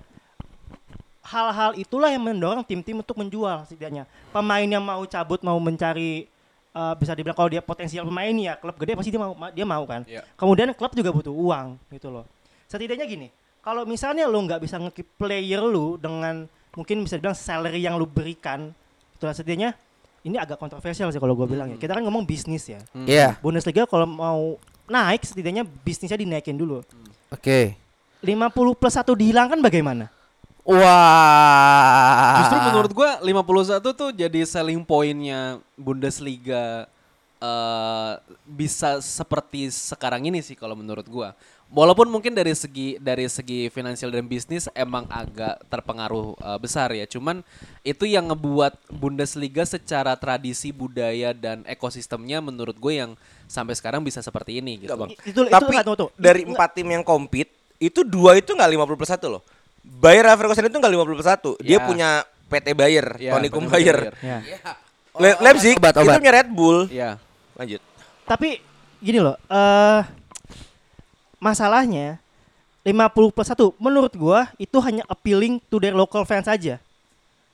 hal-hal itulah yang mendorong tim-tim untuk menjual setidaknya. Pemain yang mau cabut mau mencari eh, bisa dibilang kalau dia potensial pemain ya klub gede pasti dia mau ma- dia mau kan. Iya. Kemudian klub juga butuh uang gitu loh. Setidaknya gini, kalau misalnya lo nggak bisa nge player lu dengan mungkin bisa dibilang salary yang lu berikan, itu setidaknya ini agak kontroversial sih kalau gue bilang ya. Kita kan ngomong bisnis ya. Iya. Bundesliga kalau mau naik setidaknya bisnisnya dinaikin dulu. Oke. 50 plus satu dihilangkan bagaimana? Wah. Justru menurut gua 51 tuh jadi selling pointnya Bundesliga eh bisa seperti sekarang ini sih kalau menurut gua. Walaupun mungkin dari segi dari segi finansial dan bisnis emang agak terpengaruh eh, besar ya. Cuman itu yang ngebuat Bundesliga secara tradisi budaya dan ekosistemnya menurut gue yang sampai sekarang bisa seperti ini gitu. Bang. Itu, itu Tapi tahu tuh. dari Itu empat tim yang compete itu dua itu nggak 50 plus satu loh. Bayer Leverkusen itu nggak 50 plus satu. Dia Ya. punya PT Bayer, Ya, Tony bener-bener Bayer. Bayer. Ya. Le- Leipzig Obat, itu obat. punya Red Bull. Iya. Lanjut. Tapi gini loh, eh masalahnya 50 plus 1 menurut gua itu hanya appealing to their local fans saja.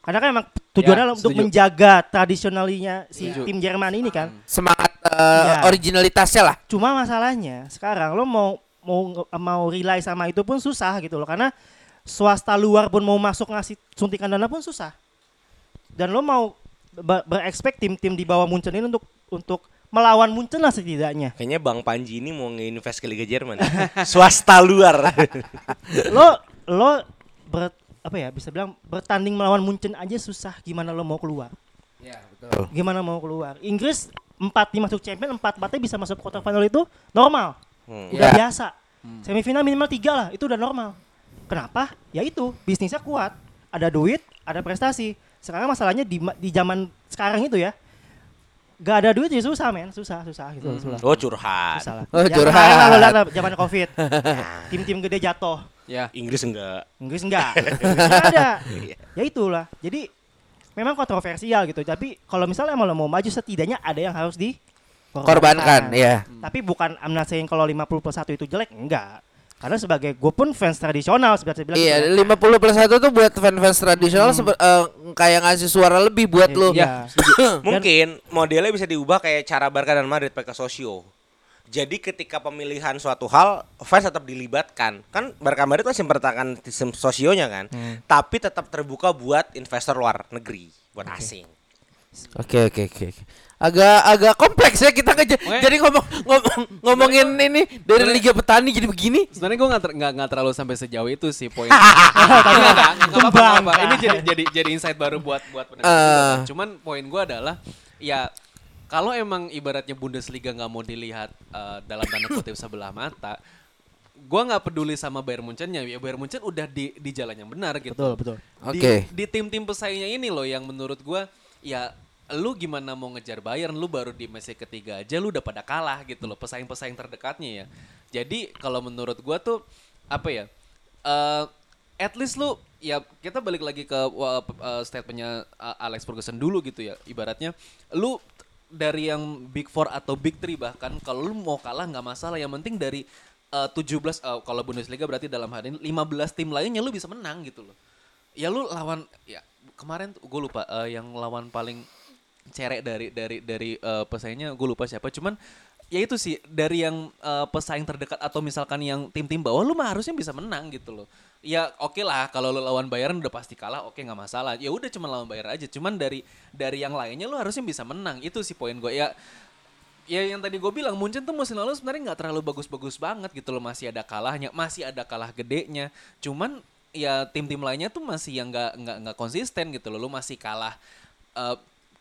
Karena kan emang tujuannya Ya, untuk setuju. menjaga tradisionalinya si Setuju. tim Jerman ini kan. Semangat eh, Iya. originalitasnya lah. Cuma masalahnya sekarang lo mau mau mau rely sama itu pun susah gitu loh karena swasta luar pun mau masuk ngasih suntikan dana pun susah. Dan lo mau ber- berekspek tim-tim di bawah Munchen ini untuk untuk melawan Munchen lah setidaknya. Kayaknya Bang Panji ini mau nge-invest ke Liga Jerman. Swasta luar. lo lo ber, apa ya bisa bilang bertanding melawan Munchen aja susah gimana lo mau keluar Iya, betul. gimana mau keluar Inggris empat di masuk champion empat empatnya bisa masuk quarter final itu normal Hmm. udah Ya. biasa semifinal minimal tiga lah itu udah normal kenapa ya itu bisnisnya kuat ada duit ada prestasi sekarang masalahnya di di zaman sekarang itu ya gak ada duit ya susah men susah susah gitu susah. Oh curhat. Susah lah. Oh, Ya, curhat. lah lah, zaman covid tim-tim gede jatuh Ya. Inggris enggak. Inggris enggak. Enggak ada. Ya itulah. Jadi memang kontroversial gitu. Tapi kalau misalnya emang lo mau maju setidaknya ada yang harus di Korbankan, ya. Tapi bukan I'm not saying kalau 50 plus 1 itu jelek, enggak. Karena sebagai gue pun fans tradisional seperti saya bilang Iya, gitu ya. 50 plus 1 tuh buat fans-fans tradisional sebe- eh, kayak ngasih suara lebih buat lo. Iya. Mungkin modelnya bisa diubah kayak cara Barca dan Madrid pakai sosio. Jadi ketika pemilihan suatu hal fans tetap dilibatkan. Kan Barca Madrid masih mempertahankan sistem sosionya kan. Tapi tetap terbuka buat investor luar negeri, buat asing. Oke oke oke. oke. Agak agak kompleks ya kita ngeja- Makanya- jadi ngomong ngomong ngomongin ini dari Liga Petani jadi begini. Sebenarnya gue nggak ter- nggak terlalu sampai sejauh itu sih poin. Nggak, nggak, apa-apa. Ini jadi jadi jadi insight baru buat buat pendengar. kan. Cuman poin gue adalah ya kalau emang ibaratnya Bundesliga nggak mau dilihat eh, dalam tanda kutip sebelah mata, gue nggak peduli sama Bayern Munchennya. Ya Bayern Munchen udah di di jalan yang benar gitu. Betul, betul. Di- Oke. Di, tim-tim pesaingnya ini loh yang menurut gua ya lu gimana mau ngejar Bayern lu baru di Messi ketiga aja lu udah pada kalah gitu loh pesaing-pesaing terdekatnya ya. Jadi kalau menurut gua tuh apa ya? eh at least lu ya kita balik lagi ke uh, uh, statementnya uh, Alex Ferguson dulu gitu ya. Ibaratnya lu dari yang Big Four atau Big Three bahkan kalau lu mau kalah nggak masalah yang penting dari uh, 17 uh, kalau Bundesliga berarti dalam hal ini 15 tim lainnya lu bisa menang gitu loh ya lu lawan ya kemarin gue lupa eh, yang lawan paling cerek dari dari dari eh, pesaingnya gue lupa siapa. Cuman ya itu sih dari yang eh, pesaing terdekat atau misalkan yang tim-tim bawah lu mah harusnya bisa menang gitu loh. Ya oke lah kalau lu lawan Bayern udah pasti kalah oke nggak masalah. Ya udah cuma lawan Bayern aja. Cuman dari dari yang lainnya lu harusnya bisa menang. Itu sih poin gue ya ya yang tadi gue bilang Munchen tuh musim lalu sebenarnya nggak terlalu bagus-bagus banget gitu loh. Masih ada kalahnya masih ada kalah gedenya. Cuman ya tim-tim lainnya tuh masih yang nggak nggak nggak konsisten gitu loh. Lu masih kalah Eh,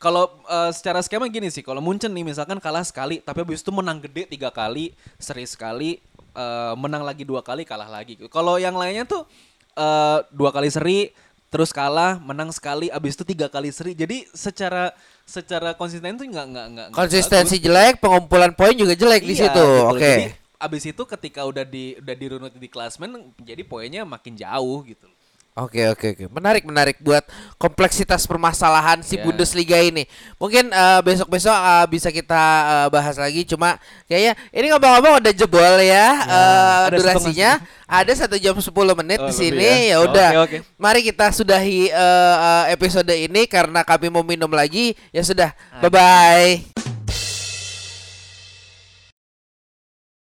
kalau eh, secara skema gini sih kalau Munchen nih misalkan kalah sekali tapi habis itu menang gede tiga kali seri sekali eh, menang lagi dua kali kalah lagi kalau yang lainnya tuh eh, dua kali seri terus kalah menang sekali abis itu tiga kali seri jadi secara secara konsisten tuh nggak nggak nggak Konsistensi bagus. jelek, pengumpulan poin juga jelek di Iya, situ. gitu. Oke. Jadi abis itu ketika udah di udah dirunut di klasmen jadi poinnya makin jauh gitu. Oke oke oke menarik menarik buat kompleksitas permasalahan si Ya. Bundesliga ini. Mungkin besok besok bisa kita eh, bahas lagi. Cuma kayaknya ini ngomong-ngomong udah jebol ya, eh, ada durasinya. Ada satu jam 10 menit Oh, di sini ya. ya udah. Oke, oke. Mari kita sudahi eh, eh, episode ini karena kami mau minum lagi. Ya sudah. Bye bye.